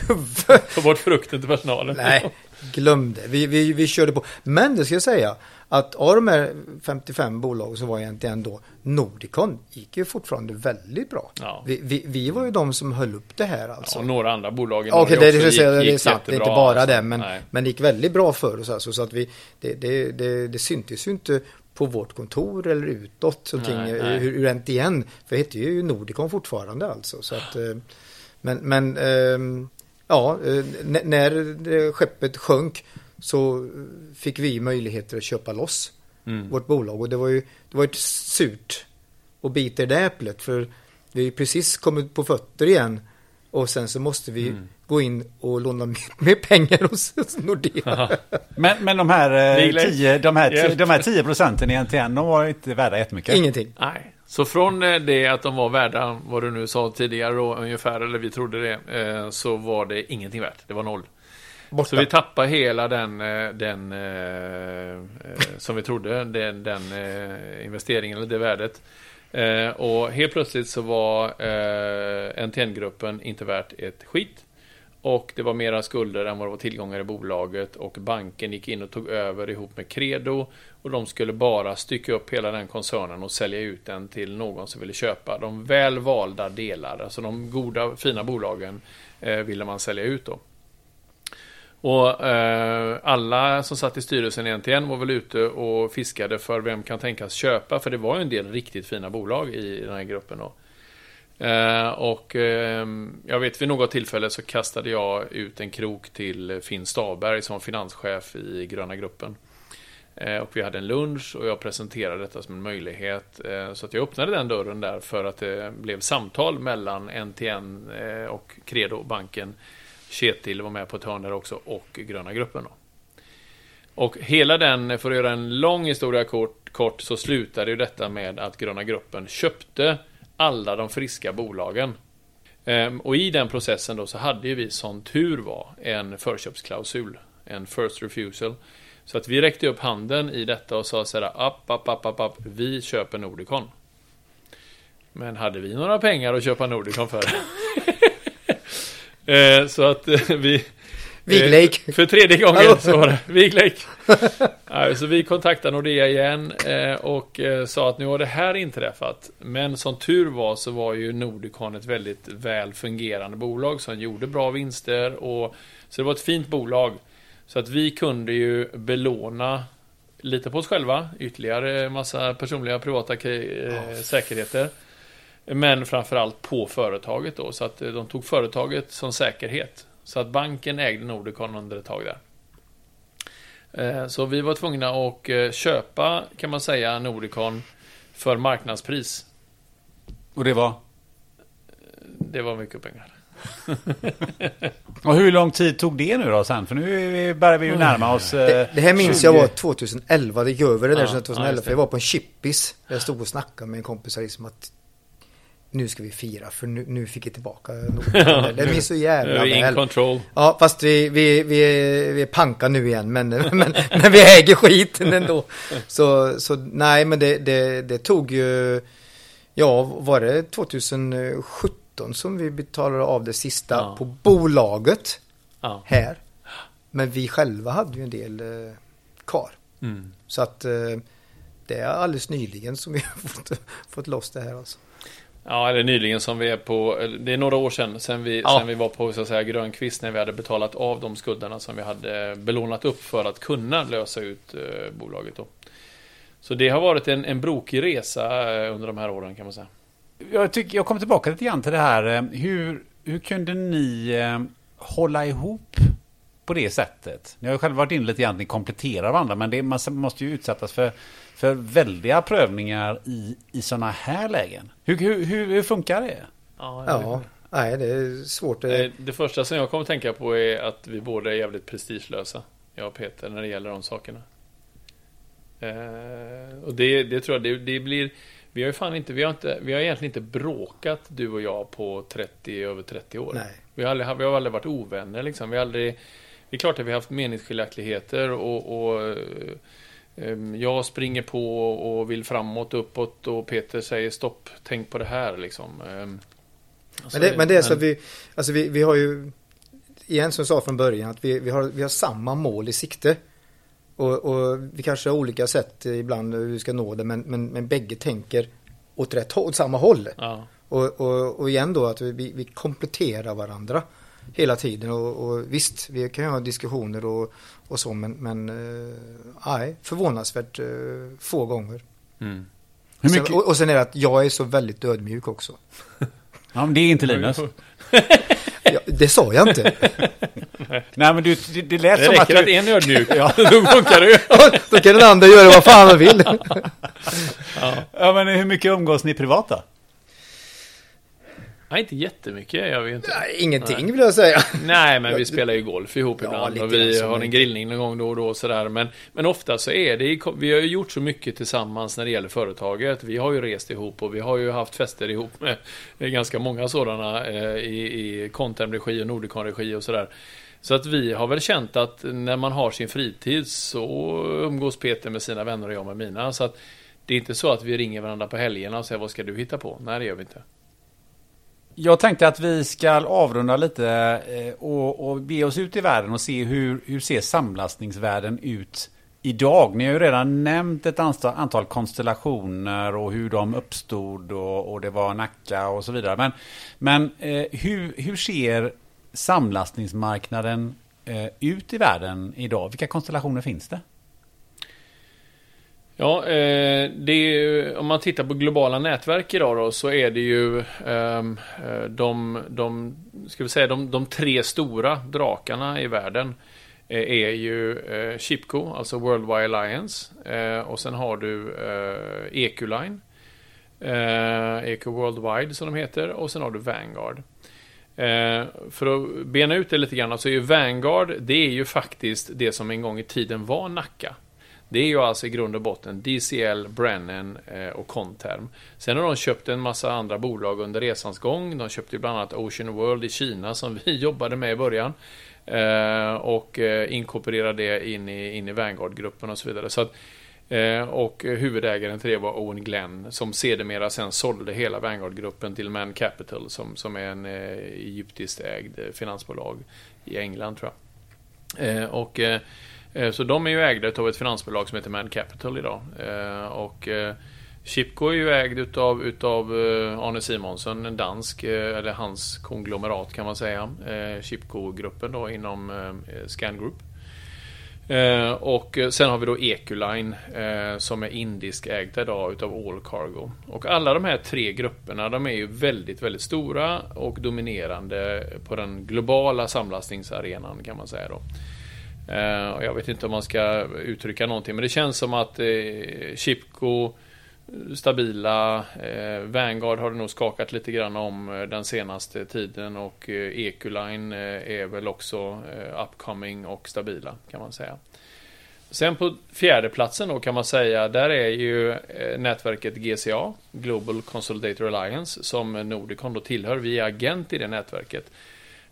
Ta bort frukten till personalen. Nej, glöm det. Vi, vi, vi körde på. Men det ska jag säga att av de här 55 bolagen som var egentligen då Nordicon gick ju fortfarande väldigt bra. Ja. Vi, vi, vi var ju de som höll upp det här alltså. Ja, och några andra bolag i Norge det, det, också det, gick- gick sant. Det är inte bara alltså. det. Men, Nej. men det gick väldigt bra för oss. Alltså, så att vi, det, det, det, det syntes ju inte på vårt kontor eller utåt. Någonting, Nej, nej. Hur, hur NTN, för det hette ju Nordicon fortfarande alltså. Så att, eh, men men ehm, ja, eh, när skeppet sjönk så fick vi möjligheter att köpa loss Mm. vårt bolag. Och det var ju det var ett surt och biter det äpplet. För vi har ju precis kommit på fötter igen. Och sen så måste vi Mm. gå in och låna mer, mer pengar hos Nordea. Men, men de här, eh, Niklas, 10, de, här, de här 10 procenten i NTN, de var inte värda jättemycket. Ingenting. Nej. Så från eh, det att de var värda, vad du nu sa tidigare då, ungefär, eller vi trodde det, eh, så var det ingenting värt. Det var noll. Borta. Så vi tappade hela den, eh, den eh, eh, som vi trodde, den, den eh, investeringen eller det värdet. Eh, och helt plötsligt så var eh, NTN-gruppen inte värt ett skit. Och det var mera skulder än vad det var tillgångar i bolaget och banken gick in och tog över ihop med Credo och de skulle bara stycka upp hela den koncernen och sälja ut den till någon som ville köpa. De väl valda delar, alltså de goda, fina bolagen eh, ville man sälja ut då. Och eh, alla som satt i styrelsen i NTN var väl ute och fiskade för vem kan tänkas köpa, för det var ju en del riktigt fina bolag i den här gruppen då. Eh, och eh, jag vet vid något tillfälle så kastade jag ut en krok till Finn Staberg som finanschef i gröna gruppen. Eh, och vi hade en lunch och jag presenterade detta som en möjlighet. Eh, så att jag öppnade den dörren där för att det blev samtal mellan NTN eh, och Credo, banken. Kjetil var med på ett hörn där också och Gröna gruppen. Då. Och hela den, för att göra en lång historia kort, kort så slutade ju detta med att Gröna gruppen köpte alla de friska bolagen. Ehm, och i den processen då så hade ju vi som tur var en förköpsklausul, en first refusal. Så att vi räckte upp handen i detta och sa så här, app, app, app, app, app, vi köper Nordicon. Men hade vi några pengar att köpa Nordicon för? Ehm, så att vi, Viglake. Eh, för tredje gången så var det Viglake. så vi kontaktade Nordea igen eh, och eh, sa att nu har det här inträffat. Men som tur var så var ju Nordicon ett väldigt väl fungerande bolag som gjorde bra vinster. Och, så det var ett fint bolag. Så att vi kunde ju belåna lite på oss själva, ytterligare massa personliga privata säkerheter. Men framförallt på företaget då, så att de tog företaget som säkerhet. Så att banken ägde Nordicon under ett tag där. Eh, så vi var tvungna att eh, köpa, kan man säga, Nordicon för marknadspris. Och det var? Det var mycket pengar. och hur lång tid tog det nu då sen? För nu börjar vi ju närma oss... Det, eh, det här minns 20... jag var 2011. Det gick över det där ja, 2011. Ja, för jag var på en chippis. Jag stod och snackade med en kompis liksom att nu ska vi fira för nu, nu fick vi tillbaka Norden. Det minns så jävla väl. in control. Ja, fast vi, vi, vi, vi är panka nu igen, men, men, men vi äger skiten ändå. Så, så nej, men det, det, det tog ju, ja, var det 2017 som vi betalade av det sista ja. på bolaget ja. här. Men vi själva hade ju en del eh, kvar. Mm. Så att eh, det är alldeles nyligen som vi har fått, fått loss det här alltså. Ja, eller nyligen som vi är på, det är några år sedan, sen vi, ja. sen vi var på så att säga, Grönkvist när vi hade betalat av de skulderna som vi hade belånat upp för att kunna lösa ut eh, bolaget. Då. Så det har varit en, en brokig resa eh, under de här åren kan man säga. Jag, tycker, jag kommer tillbaka lite grann till det här. Eh, hur, hur kunde ni eh, hålla ihop på det sättet? Ni har ju själva varit inne lite grann, ni kompletterar varandra, men det, man måste ju utsättas för för väldiga prövningar i, i sådana här lägen. Hur, hur, hur, hur funkar det? Ja, ja, nej det är svårt. Det... det första som jag kommer att tänka på är att vi båda är jävligt prestigelösa. Jag och Peter när det gäller de sakerna. Eh, och det, det tror jag, det, det, blir... Vi har ju fan inte, vi har inte, vi har egentligen inte bråkat du och jag på 30, över 30 år. Nej. Vi har aldrig, vi har aldrig varit ovänner liksom. Vi har aldrig... Det är klart att vi har haft meningsskiljaktigheter och, och jag springer på och vill framåt, uppåt och Peter säger stopp, tänk på det här liksom. Ehm, men, det, men det är så att vi, alltså vi, vi har ju, igen som jag sa från början, att vi, vi, har, vi har samma mål i sikte. Och, och vi kanske har olika sätt ibland hur vi ska nå det, men, men, men bägge tänker åt rätt håll, åt samma håll. Ja. Och, och, och igen då att vi, vi kompletterar varandra hela tiden. Och, och, visst, vi kan ju ha diskussioner och, och så, men, men nej, förvånansvärt äh, få gånger. Mm. Mycket... Sen, och, och sen är det att jag är så väldigt ödmjuk också. Ja, men det är inte Linus. ja, det sa jag inte. Nej, men du, det, det lät det som att du... Det räcker att en är ödmjuk. ja, då funkar det ju. då kan den andra göra vad fan man vill. ja. ja, men hur mycket umgås ni privat då? Nej, inte jättemycket. Jag vet inte. Nej, ingenting Nej. vill jag säga. Nej, men vi spelar ju golf ihop ja, ibland. Och vi har en grillning någon gång då och då. Sådär. Men, men ofta så är det... Vi har ju gjort så mycket tillsammans när det gäller företaget. Vi har ju rest ihop och vi har ju haft fester ihop med ganska många sådana eh, i, i Contem-regi och Nordicon-regi och sådär. Så att vi har väl känt att när man har sin fritid så umgås Peter med sina vänner och jag med mina. Så att det är inte så att vi ringer varandra på helgerna och säger vad ska du hitta på? Nej, det gör vi inte. Jag tänkte att vi ska avrunda lite eh, och, och be oss ut i världen och se hur, hur ser samlastningsvärlden ut idag? Ni har ju redan nämnt ett antal, antal konstellationer och hur de uppstod och, och, det var Nacka och så vidare. Men, men eh, hur, hur ser samlastningsmarknaden eh, ut i världen idag? Vilka konstellationer finns det? Ja, eh, det är, om man tittar på globala nätverk idag då, så är det ju ehm, eh, de, de, ska vi säga, de, de tre stora drakarna i världen eh, är ju Chipco, alltså Worldwide Alliance. Och sen har du EQ-Line. EQ Worldwide som de heter. Och sen har du Vanguard. För att bena ut det lite grann så är ju Vanguard, det är ju faktiskt det som en gång i tiden var Nacka. Det är ju alltså i grund och botten DCL, Brennan eh, och Conterm. Sen har de köpt en massa andra bolag under resans gång. De köpte ju bland annat Ocean World i Kina som vi jobbade med i början. Eh, och eh, inkorporerade det in i, in i Vanguard-gruppen och så vidare. Så att, och huvudägaren till det var Owen Glenn som sedermera sen sålde hela Vanguard-gruppen till Man Capital som, som är en egyptiskt ägd finansbolag i England tror jag. Och Eh, så de är ju ägda av ett finansbolag som heter Man Capital idag. Eh, och eh, Chipco är ju ägd utav, utav Arne Simonsen, en dansk, eller hans konglomerat kan man säga. Chipco-gruppen då inom Scan Group. och sen har vi då Eculine som är indisk ägda idag utav All Cargo. Och alla de här tre grupperna de är ju väldigt, väldigt stora och dominerande på den globala samlastningsarenan kan man säga då. Eh, jag vet inte om man ska uttrycka någonting, men det känns som att eh, uh, Chipco stabila. Eh, Vanguard har det nog skakat lite grann om eh, den senaste tiden och eh, är väl också eh, upcoming och stabila kan man säga. Sen på fjärdeplatsen då kan man säga, där är ju nätverket GCA, Global Consolidator Alliance, som Nordicon då tillhör. Vi är agent i det nätverket.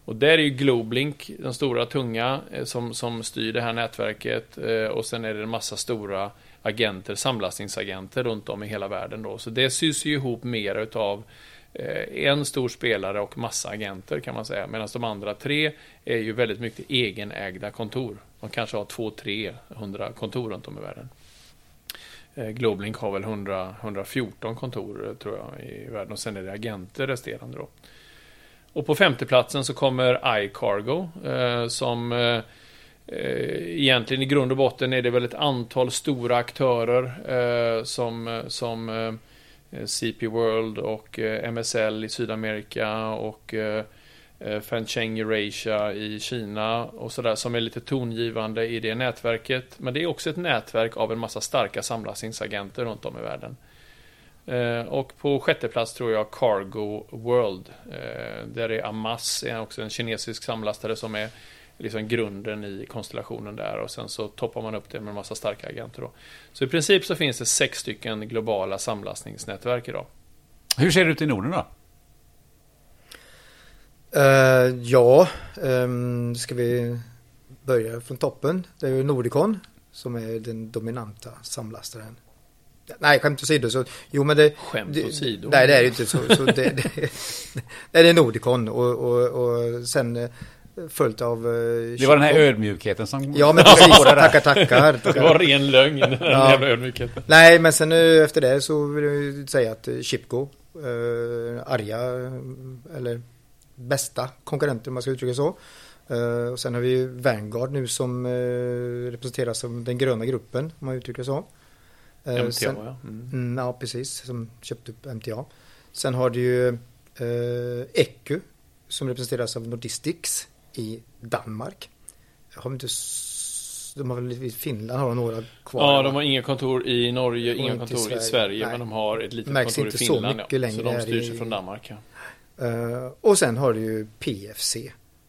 Och där är ju Globlink den stora tunga eh, som, som styr det här nätverket eh, och sen är det en massa stora agenter, samlastningsagenter runt om i hela världen då. Så det sys ju ihop mer utav eh, en stor spelare och massa agenter kan man säga. Medan de andra tre är ju väldigt mycket egenägda kontor. De kanske har 200-300 kontor runt om i världen. Globlink har väl 100, 114 kontor tror jag i världen och sen är det agenter resterande då. Och på femteplatsen så kommer iCargo eh, som eh, eh, egentligen i grund och botten är det väl ett antal stora aktörer eh, som, eh, som eh, CP World och eh, MSL i Sydamerika och eh, eh, Fancheng Eurasia i Kina och sådär som är lite tongivande i det nätverket. Men det är också ett nätverk av en massa starka samlastningsagenter runt om i världen. Eh, och på sjätte plats tror jag Cargo World. Eh, där är Amas, är också en kinesisk samlastare som är liksom grunden i konstellationen där och sen så toppar man upp det med en massa starka agenter. Då. Så i princip så finns det sex stycken globala samlastningsnätverk idag. Hur ser det ut i Norden då? Uh, ja, um, ska vi börja från toppen. Det är ju Nordicon som är den dominanta samlastaren Nej, skämt åsido. Så, jo, men det, skämt åsido? Nej, det är ju inte så. så det, det, det, är Nordicon och, och, och sen eh, följt av... Uh, det var den här ödmjukheten som... Ja, men precis. tackar, tackar, tackar. Det var ren lögn, den ja. jävla ödmjukheten. Nej, men sen efter det så vill jag säga att Chipco, uh, arga, eller bästa konkurrenter om man ska uttrycka så. Uh, och sen har vi Vanguard nu som uh, representeras som den gröna gruppen, om man uttrycker så. Eh, MTA sen, ja. Mm. mm. Ja, precis. Som köpte upp MTA. Sen har du ju eh, Ecu som representeras av Nordistics i Danmark. Har inte de har väl i Finland har de några kvar. Ja, de har inga kontor i Norge, inga kontor i Sverige, i Sverige men de har ett litet Märks kontor i Finland. Så, mycket ja. längre så de styrs i... från Danmark. Ja. Uh, och sen har du ju PFC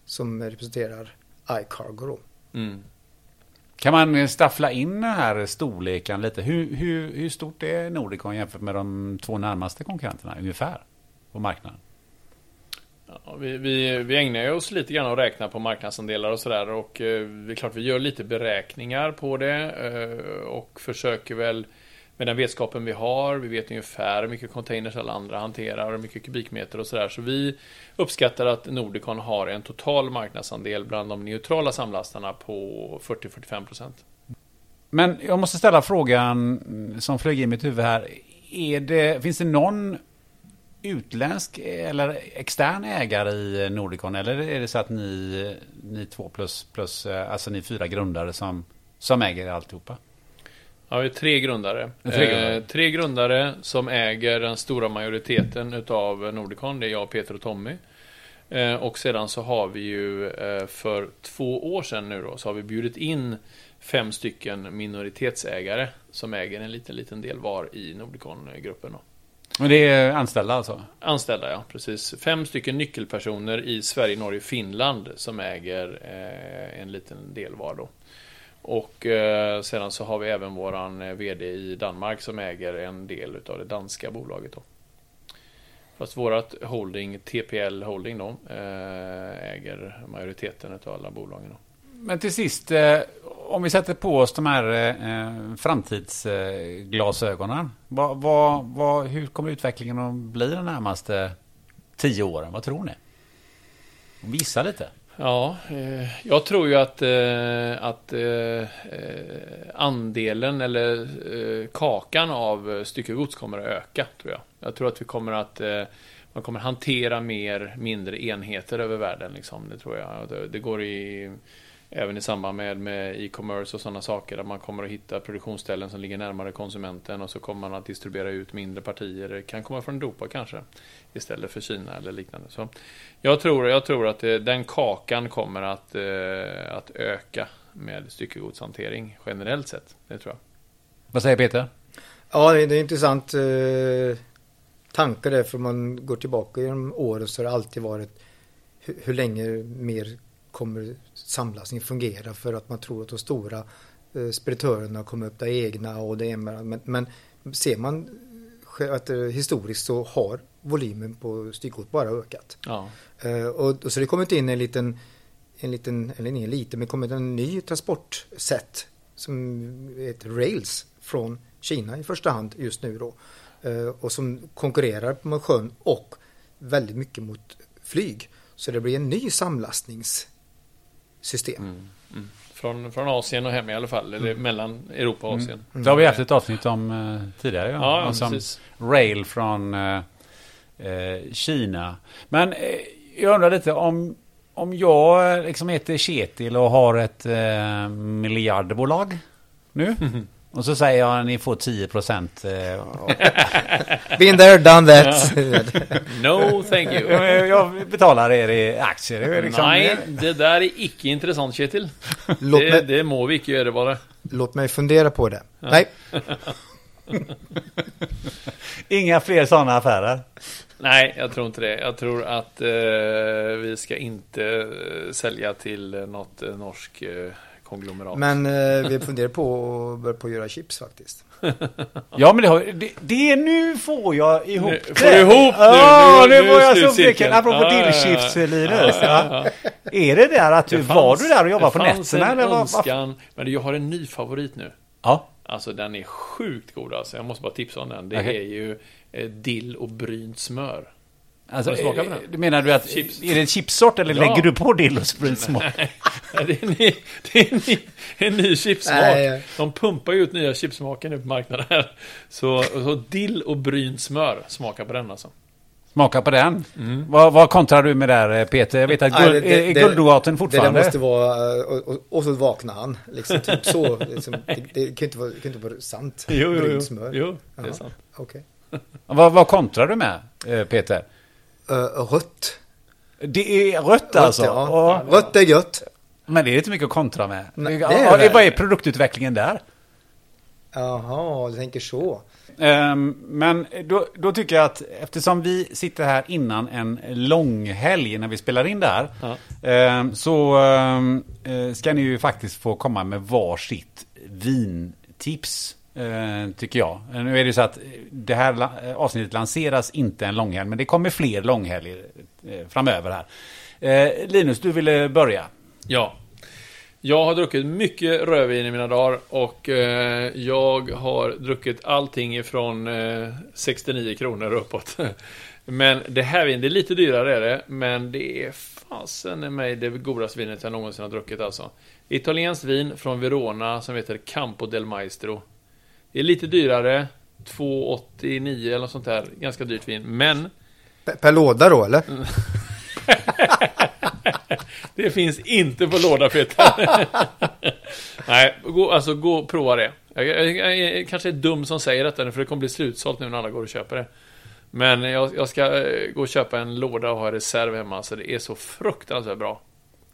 som representerar iCargo. Mm. Kan man staffla in den här storleken lite? Hur, hur, hur stort är Nordicon jämfört med de två närmaste konkurrenterna ungefär på marknaden? Ja, vi, vi, vi ägnar oss lite grann att räkna på marknadsandelar och sådär och eh, det är klart vi gör lite beräkningar på det eh, och försöker väl med den vetskapen vi har, vi vet ungefär hur mycket containers alla andra hanterar och hur mycket kubikmeter och sådär. Så vi uppskattar att Nordicon har en total marknadsandel bland de neutrala samlastarna på 40-45%. Men jag måste ställa frågan som flög i mitt huvud här. Är det, finns det någon utländsk eller extern ägare i Nordicon? Eller är det så att ni, ni två plus, plus eh, alltså ni fyra grundare som, som äger alltihopa? Ja, vi är tre grundare. Tre grundare. Eh, tre grundare som äger den stora majoriteten utav Nordicon. Det är jag, Peter och Tommy. Eh, och sedan så har vi ju eh, för två år sedan nu då, så har vi bjudit in fem stycken minoritetsägare som äger en liten, liten del var i Nordicon-gruppen. Då. Men det är anställda alltså? Anställda, ja. Precis. Fem stycken nyckelpersoner i Sverige, Norge och Finland som äger eh, en liten del var då. Och eh, sedan så har vi även våran eh, VD i Danmark som äger en del av det danska bolaget då. Fast vårat holding, TPL Holding då, eh, äger majoriteten av alla bolagen då. Men till sist, eh, om vi sätter på oss de här eh, framtidsglasögonen. Va, va, va, hur kommer utvecklingen att bli de närmaste tio åren? Vad tror ni? Visa lite. Ja, eh, jag tror ju att, eh, att eh, eh andelen eller eh, kakan av styckegods kommer att öka, tror jag. Jag tror att vi kommer att eh, man kommer hantera mer mindre enheter över världen. Liksom, det tror jag. Det, det går i även i samband med, med e-commerce och sådana saker där man kommer att hitta produktionsställen som ligger närmare konsumenten och så kommer man att distribuera ut mindre partier. Det kan komma från Europa kanske istället för Kina eller liknande. Så jag tror, jag tror att det, den kakan kommer att, eh, att öka med styckegodshantering generellt sett. Det tror jag. Vad säger Peter? Ja, det är en intressant eh, tanke där för man går tillbaka genom åren så har det alltid varit hur, hur länge mer kommer samlastning fungera för att man tror att de stora eh, speditörerna kommer upp där egna och det ena. Men, men ser man att eh, historiskt så har volymen på styckgods bara ökat. Ja. Eh, och, och så det kommit in en liten, en liten, eller inte liten, men kommit en ny transportsätt som heter Rails från Kina i första hand just nu då. Och som konkurrerar på sjön och väldigt mycket mot flyg. Så det blir en ny samlastnings system. Mm. Mm. Från, från Asien och hem i alla fall, eller mm. mellan Europa och Asien. Det har vi haft ett avsnitt om eh, tidigare. Ja, ja som precis. Rail från eh, eh, Kina. Men eh, jag undrar lite om, om jag eh, liksom heter Ketil och har ett eh, miljardbolag nu. Och så säger jag att ni får 10 procent. Eh, Been there, done that. no, thank you. Jag betalar er i aktier. Liksom. Nej, det där är icke intressant Kjetil. Låt det, mig, det må vi icke göra bara. Låt mig fundera på det. Ja. Nej. Inga fler sådana affärer? Nej, jag tror inte det. Jag tror att eh, vi ska inte eh, sälja till något eh, norsk eh, konglomerat. Men eh, vi funderar på att börja på att göra chips faktiskt. ja, men det, har, det, det nu får jag ihop nu, det. Får du ihop nu? Ja, nu, nu, nu var jag så mycket. Apropå ah, dillchips, ja, Linus. Ja. Är det där att du, fanns, var du där och jobbade på nätterna? Eller önskan, men jag har en ny favorit nu. Ja. Alltså den är sjukt god alltså. Jag måste bara tipsa om den. Det okay. är ju eh, dill och brynt smör. Alltså, smakat på den? Eh, menar du att, Chips. är det en chipsort eller ja. lägger du på dill och smak? Nej, det är, en ny, det är en ny, en ny chipsmak. Nej. De pumpar ju ut nya chipsmaker nu på marknaden här. Så, så dill och brynt smör, smaka på den alltså. Smaka på den. Mm. Vad, vad kontrar du med där eh, Peter? Jag vet att guld, det, det, är Guldrogaten fortfarande? Det måste vara, eh, och, och, och så vaknar han. Liksom, typ så. Liksom, det, det, kan inte vara, kan inte vara sant. Jo, jo, jo. jo det är sant. Okay. vad, vad kontrar du med Peter? Uh, rött. Det är rött alltså? Ja. Och, rött är gött. Men det är inte mycket att kontra med. Nej, det är det. Vad är produktutvecklingen där? Jaha, du tänker så. Um, men då, då, tycker jag att eftersom vi sitter här innan en lång helg när vi spelar in det här. Ja. Um, så um, ska ni ju faktiskt få komma med varsitt vintips. Eh, tycker jag. Eh, nu är det så att eh, det här avsnittet lanseras inte en långhelg, men det kommer fler långhelger framöver här. Linus, du ville börja. Ja. Jag har druckit mycket rödvin i mina dagar och eh, jag har druckit allting ifrån eh, 69 kronor uppåt. men det här vinet, det är lite dyrare är det, men det är fasen i mig det godaste vinet jag någonsin har druckit alltså. Italienskt vin från Verona som heter Campo del Maestro. Det är lite dyrare. 2,89 eller något sånt där. Ganska dyrt vin. Men... Per, per låda då eller? det finns inte på låda Peter. Nej, gå, alltså gå och prova det. Jag, jag, jag, jag, kanske är dum som säger detta för det kommer bli slutsålt nu när alla går och köper det. Men jag, jag ska eh, gå och köpa en låda och ha reserv hemma, så det är så fruktansvärt bra.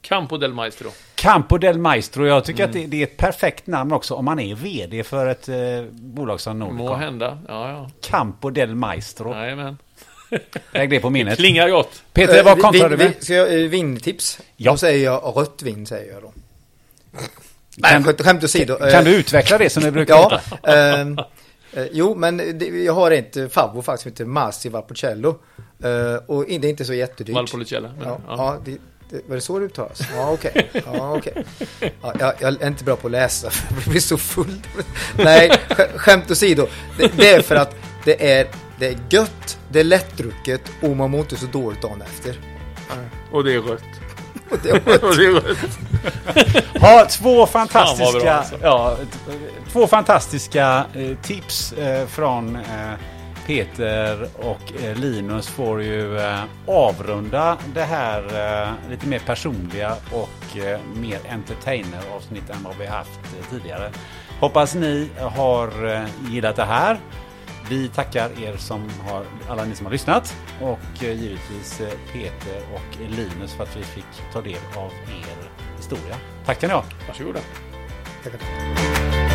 Campo del Maestro. Campo del Maestro. Jag tycker att det, det är ett perfekt namn också om man är vd för ett eh, bolag som Må Nordicom. hända. Ja, ja. Campo del Maestro. Jajamän. Lägg det på minnet. Klingar gott. Peter, vad Eh, kontrar vin- du med? Ska jag, eh, vintips? Ja. Då säger jag rött vin, säger jag då. Nej, Kan- skämt, skämt åsido. Kan du utveckla det som du brukar Ja, ehm, eh, jo men det, jag har ett favorit faktiskt som heter Masi Valpocello. Eh, och det är inte så jättedyrt. Valpolicella. Ja, ja. ja. det, det, var det så det uttalas? Ja, okej. Ja, okej. Ja, jag, jag är inte bra på att läsa, för jag blir så full. Nej, sk- skämt åsido. Det, det är för att det är, det är gött, det är lättdrucket och man mår inte så dåligt dagen efter. Och det är rött. Och det är Och det är rött. Ha två fantastiska, bra, alltså. ja, två fantastiska eh, tips eh, från eh, Peter och eh, Linus får ju eh, avrunda det här eh, lite mer personliga och mer entertainer-avsnitt än vad vi haft tidigare. Hoppas ni har gillat det här. Vi tackar er som har, alla ni som har lyssnat och givetvis Peter och Linus för att vi fick ta del av er historia. Tack kan ni ha! Varsågoda. Tackar.